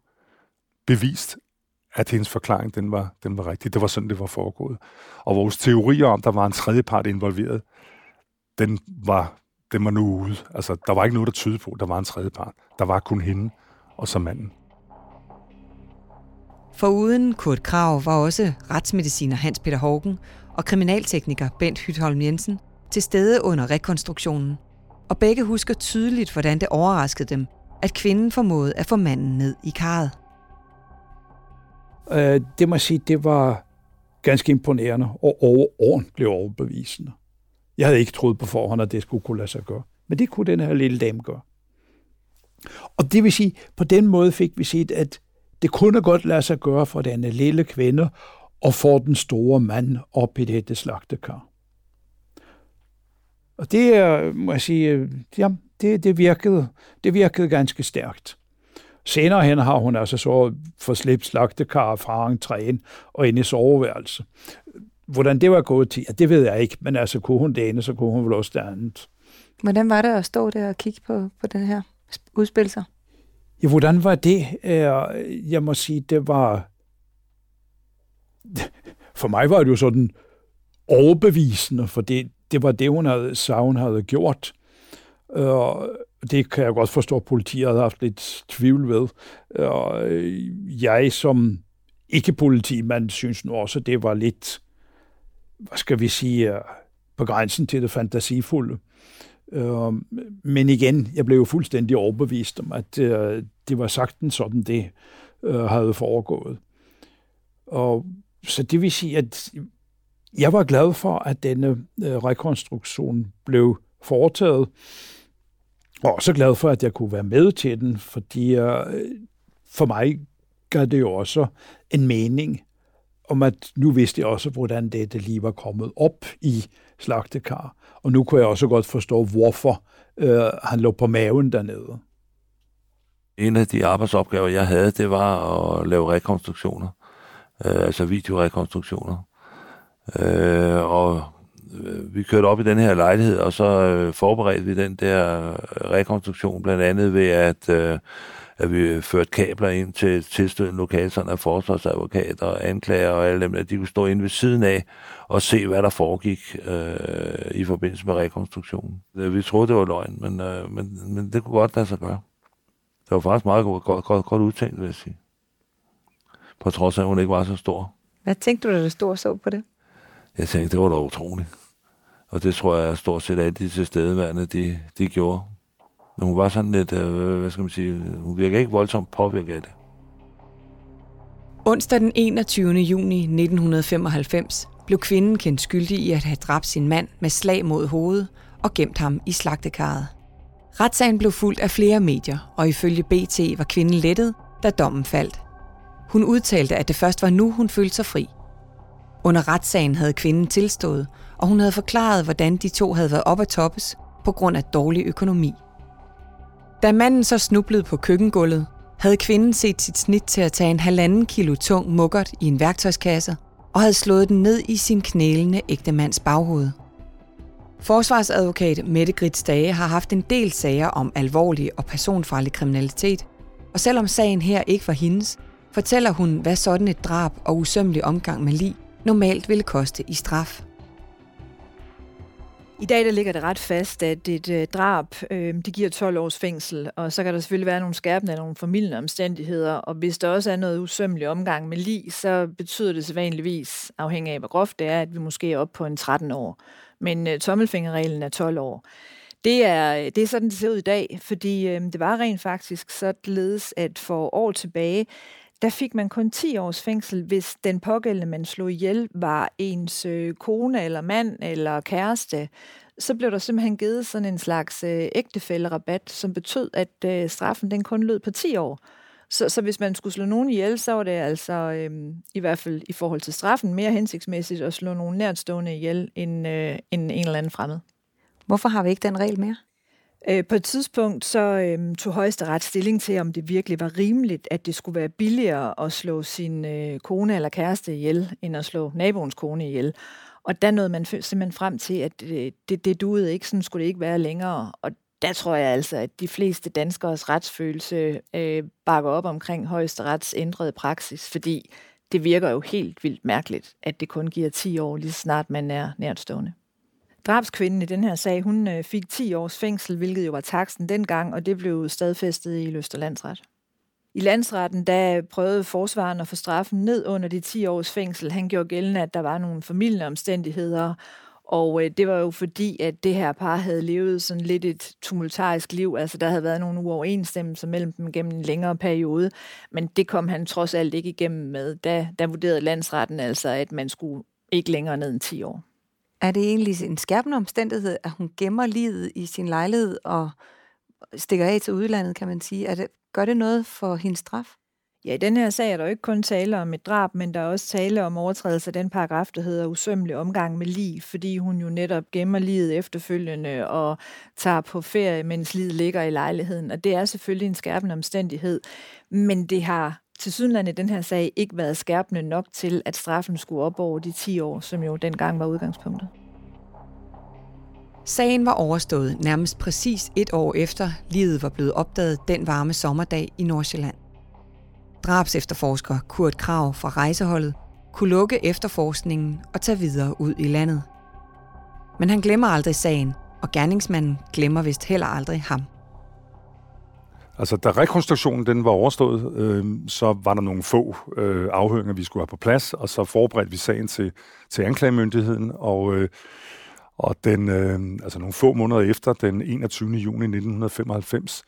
bevist, at hendes forklaring den var, den var rigtig. Det var sådan, det var foregået. Og vores teorier om, der var en tredje part involveret, den var, den var nu ude. Altså, der var ikke noget, der tydede på, at der var en tredje part. Der var kun hende og så manden. For uden Kurt Krav var også retsmediciner Hans Peter Hågen og kriminaltekniker Bent Hytholm Jensen til stede under rekonstruktionen. Og begge husker tydeligt, hvordan det overraskede dem, at kvinden formåede at få manden ned i karret. Øh, det må jeg sige, det var ganske imponerende og overordentligt overbevisende. Jeg havde ikke troet på forhånd, at det skulle kunne lade sig gøre. Men det kunne den her lille dame gøre. Og det vil sige, på den måde fik vi set, at det kunne godt lade sig gøre for denne lille kvinde og få den store mand op i dette slagtekar. Og det er, må jeg sige, øh, ja, det, det, virkede, det virkede ganske stærkt. Senere hen har hun altså så forslæbt slagtekar fra entréen og ind i soveværelse. Hvordan det var gået til, ja, det ved jeg ikke, men altså kunne hun det ene, så kunne hun vel også det andet. Hvordan var det at stå der og kigge på, på den her udspil sig? Ja, hvordan var det? Jeg må sige, det var for mig var det jo sådan overbevisende, for det, det var det, hun havde, hun havde gjort. Det kan jeg godt forstå, at politiet har haft lidt tvivl ved. Og øh, jeg som ikke politimand synes nu også, at det var lidt, hvad skal vi sige, øh, på grænsen til det fantasifulde. Øh, men igen, jeg blev jo fuldstændig overbevist om, at det var sagtens sådan, det havde foregået. Og så det vil sige, at jeg var glad for, at denne rekonstruktion blev foretaget, og også glad for, at jeg kunne være med til den, fordi øh, for mig gav det jo også en mening om, at nu vidste jeg også, hvordan dette lige var kommet op i slagtekar. Og nu kunne jeg også godt forstå, hvorfor øh, han lå på maven dernede. En af de arbejdsopgaver, jeg havde, det var at lave rekonstruktioner. Øh, altså videorekonstruktioner. Øh, og øh, vi kørte op i den her lejlighed, og så øh, forberedte vi den der rekonstruktion, blandt andet ved at, øh, at vi førte kabler ind til tilstødende lokale, sådan at forsvarsadvokater og anklager og alle dem, at de kunne stå inde ved siden af og se, hvad der foregik øh, i forbindelse med rekonstruktionen. Øh, vi troede, det var løgn, men, øh, men, men det kunne godt lade sig gøre. Det var faktisk meget godt, godt, godt, godt udtænkt, vil jeg sige. På trods af, at hun ikke var så stor. Hvad tænkte du, da du stod og så på det? Jeg tænkte, det var da utroligt. Og det tror jeg stort set alle de tilstedeværende, de, de gjorde. Men hun var sådan lidt, øh, hvad skal man sige, hun virker ikke voldsomt påvirket af det. Onsdag den 21. juni 1995 blev kvinden kendt skyldig i at have dræbt sin mand med slag mod hovedet og gemt ham i slagtekarret. Retssagen blev fuldt af flere medier, og ifølge BT var kvinden lettet, da dommen faldt. Hun udtalte, at det først var nu, hun følte sig fri. Under retssagen havde kvinden tilstået, og hun havde forklaret, hvordan de to havde været op at toppes på grund af dårlig økonomi. Da manden så snublede på køkkengulvet, havde kvinden set sit snit til at tage en halvanden kilo tung mukkert i en værktøjskasse og havde slået den ned i sin knælende ægtemands baghoved. Forsvarsadvokat Mette Grits Dage har haft en del sager om alvorlig og personfarlig kriminalitet, og selvom sagen her ikke var hendes, fortæller hun, hvad sådan et drab og usømmelig omgang med lig normalt ville koste i straf. I dag der ligger det ret fast, at et øh, drab øh, det giver 12 års fængsel, og så kan der selvfølgelig være nogle skærpende nogle formidlende omstændigheder, og hvis der også er noget usømmelig omgang med lig, så betyder det sædvanligvis, afhængig af hvor groft det er, at vi måske er oppe på en 13 år. Men øh, tommelfingerreglen er 12 år. Det er, det er sådan, det ser ud i dag, fordi øh, det var rent faktisk således, at for år tilbage, der fik man kun 10 års fængsel, hvis den pågældende, man slog ihjel, var ens øh, kone eller mand eller kæreste. Så blev der simpelthen givet sådan en slags øh, ægtefællerabat, som betød, at øh, straffen den kun lød på 10 år. Så, så hvis man skulle slå nogen ihjel, så var det altså, øhm, i hvert fald i forhold til straffen, mere hensigtsmæssigt at slå nogen nærtstående ihjel end, øh, end en eller anden fremmed. Hvorfor har vi ikke den regel mere? Øh, på et tidspunkt så øhm, tog højesteret stilling til, om det virkelig var rimeligt, at det skulle være billigere at slå sin øh, kone eller kæreste ihjel, end at slå naboens kone ihjel. Og der nåede man simpelthen frem til, at det, det, det duede ikke, sådan skulle det ikke være længere. Og der tror jeg altså, at de fleste danskers retsfølelse øh, bakker op omkring højesterets ændrede praksis, fordi det virker jo helt vildt mærkeligt, at det kun giver 10 år, lige snart man er nærtstående. Drabskvinden i den her sag, hun øh, fik 10 års fængsel, hvilket jo var taksen dengang, og det blev stadfæstet i Løsterlandsret. I landsretten, der prøvede forsvaren at få straffen ned under de 10 års fængsel. Han gjorde gældende, at der var nogle familieomstændigheder, og øh, det var jo fordi, at det her par havde levet sådan lidt et tumultarisk liv. Altså, der havde været nogle uoverensstemmelser mellem dem gennem en længere periode. Men det kom han trods alt ikke igennem med. Da, der vurderede landsretten altså, at man skulle ikke længere ned end 10 år. Er det egentlig en skærpende omstændighed, at hun gemmer livet i sin lejlighed og stikker af til udlandet, kan man sige? Er det, gør det noget for hendes straf? Ja, i den her sag er der jo ikke kun tale om et drab, men der er også tale om overtrædelse af den paragraf, der hedder usømmelig omgang med lig, fordi hun jo netop gemmer livet efterfølgende og tager på ferie, mens livet ligger i lejligheden. Og det er selvfølgelig en skærpende omstændighed, men det har til sydenlandet i den her sag ikke været skærpende nok til, at straffen skulle op over de 10 år, som jo dengang var udgangspunktet. Sagen var overstået nærmest præcis et år efter livet var blevet opdaget den varme sommerdag i Nordsjælland. Drabs efterforsker Kurt Krav fra rejseholdet kunne lukke efterforskningen og tage videre ud i landet. Men han glemmer aldrig sagen, og gerningsmanden glemmer vist heller aldrig ham. Altså, da rekonstruktionen den var overstået, øh, så var der nogle få øh, afhøringer, vi skulle have på plads, og så forberedte vi sagen til, til anklagemyndigheden, og, øh, og den, øh, altså nogle få måneder efter, den 21. juni 1995,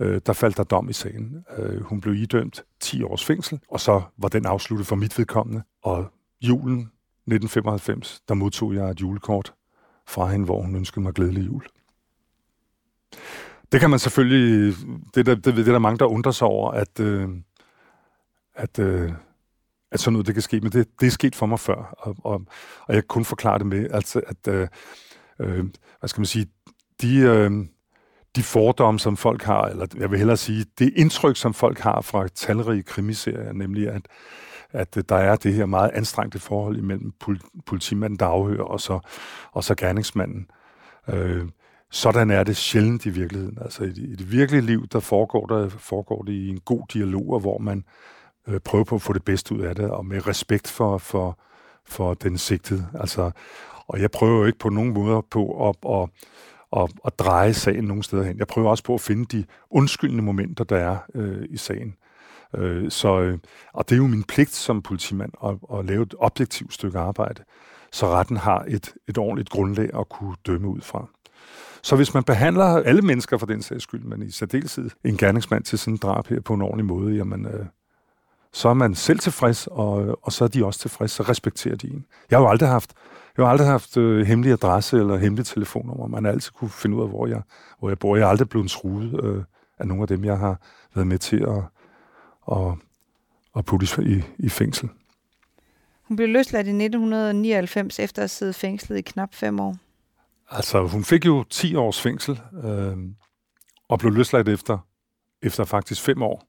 øh, der faldt der dom i sagen. Øh, hun blev idømt 10 års fængsel, og så var den afsluttet for mit vedkommende. Og julen 1995, der modtog jeg et julekort fra hende, hvor hun ønskede mig glædelig jul. Det kan man selvfølgelig, det, det, det, det er der mange, der undrer sig over, at, øh, at, øh, at sådan noget det kan ske, men det, det er sket for mig før, og, og, og jeg kan kun forklare det med, altså, at, øh, øh, hvad skal man sige, de, øh, de fordomme, som folk har, eller jeg vil hellere sige, det indtryk, som folk har fra talrige krimiserier, nemlig at, at der er det her meget anstrengte forhold imellem politimanden, der afhører, og så, og så gerningsmanden. Øh, sådan er det sjældent i virkeligheden. Altså i, i det virkelige liv, der foregår, der foregår det i en god dialog, hvor man øh, prøver på at få det bedste ud af det, og med respekt for, for, for den sigtede. Altså, og jeg prøver jo ikke på nogen måde på at, at, at, at dreje sagen nogen steder hen. Jeg prøver også på at finde de undskyldende momenter, der er øh, i sagen. Øh, så, øh, og det er jo min pligt som politimand at, at lave et objektivt stykke arbejde, så retten har et, et ordentligt grundlag at kunne dømme ud fra. Så hvis man behandler alle mennesker for den sags skyld, men i særdeleshed en gerningsmand til sådan en drab her på en ordentlig måde, jamen, øh, så er man selv tilfreds, og, og så er de også tilfreds, så respekterer de en. Jeg har jo aldrig haft, jeg har aldrig haft øh, hemmelig adresse eller hemmelig telefonnummer. Man har altid kunne finde ud af, hvor jeg, hvor jeg bor. Jeg er aldrig blevet truet øh, af nogle af dem, jeg har været med til at, at, at putte i, i fængsel. Hun blev løsladt i 1999 efter at have siddet fængslet i knap fem år. Altså, hun fik jo 10 års fængsel, øh, og blev løsladt efter, efter faktisk fem år.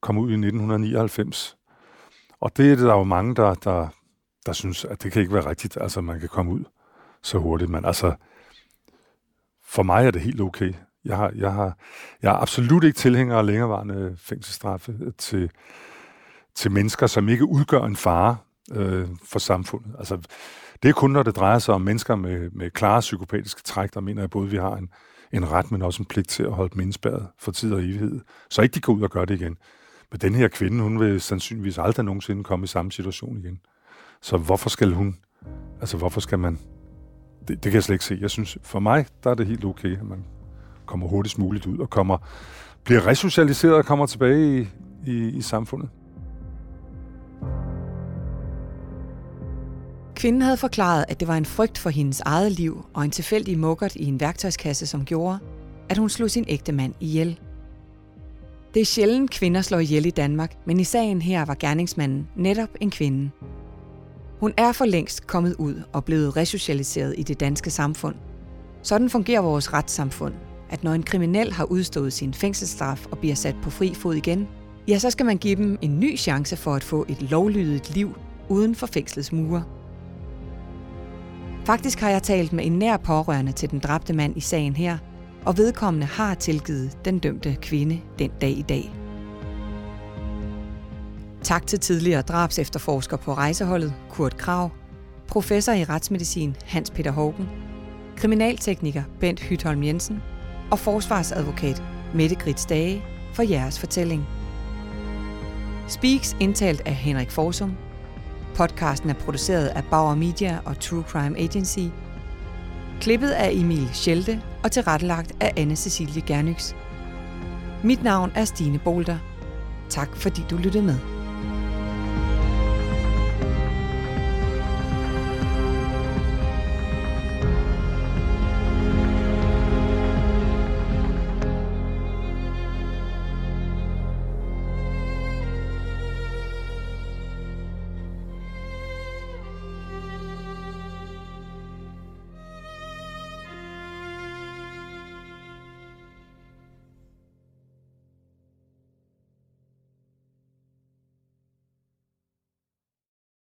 Kom ud i 1999. Og det er der jo mange, der, der, der synes, at det kan ikke være rigtigt, altså man kan komme ud så hurtigt. Men altså, for mig er det helt okay. Jeg, har, jeg, har, jeg har absolut ikke tilhænger af længerevarende fængselsstraffe til, til mennesker, som ikke udgør en fare øh, for samfundet. Altså, det er kun, når det drejer sig om mennesker med, med klare psykopatiske træk, der mener jeg både, at vi har en, en ret, men også en pligt til at holde dem indspærret for tid og evighed. Så ikke de går ud og gør det igen. Men den her kvinde, hun vil sandsynligvis aldrig nogensinde komme i samme situation igen. Så hvorfor skal hun, altså hvorfor skal man, det, det kan jeg slet ikke se. Jeg synes, for mig, der er det helt okay, at man kommer hurtigst muligt ud og kommer, bliver resocialiseret og kommer tilbage i, i, i samfundet. Kvinden havde forklaret, at det var en frygt for hendes eget liv og en tilfældig mukkert i en værktøjskasse, som gjorde, at hun slog sin ægte mand ihjel. Det er sjældent, kvinder slår ihjel i Danmark, men i sagen her var gerningsmanden netop en kvinde. Hun er for længst kommet ud og blevet resocialiseret i det danske samfund. Sådan fungerer vores retssamfund, at når en kriminel har udstået sin fængselsstraf og bliver sat på fri fod igen, ja, så skal man give dem en ny chance for at få et lovlydigt liv uden for fængslets mure. Faktisk har jeg talt med en nær pårørende til den dræbte mand i sagen her, og vedkommende har tilgivet den dømte kvinde den dag i dag. Tak til tidligere drabs efterforsker på rejseholdet, Kurt Krav, professor i retsmedicin Hans Peter Hågen, kriminaltekniker Bent Hytholm Jensen og forsvarsadvokat Mette Grits Dage for jeres fortælling. Speaks indtalt af Henrik Forsum Podcasten er produceret af Bauer Media og True Crime Agency. Klippet af Emil Schelte og tilrettelagt af anne Cecilie Gernyx. Mit navn er Stine Bolter. Tak fordi du lyttede med.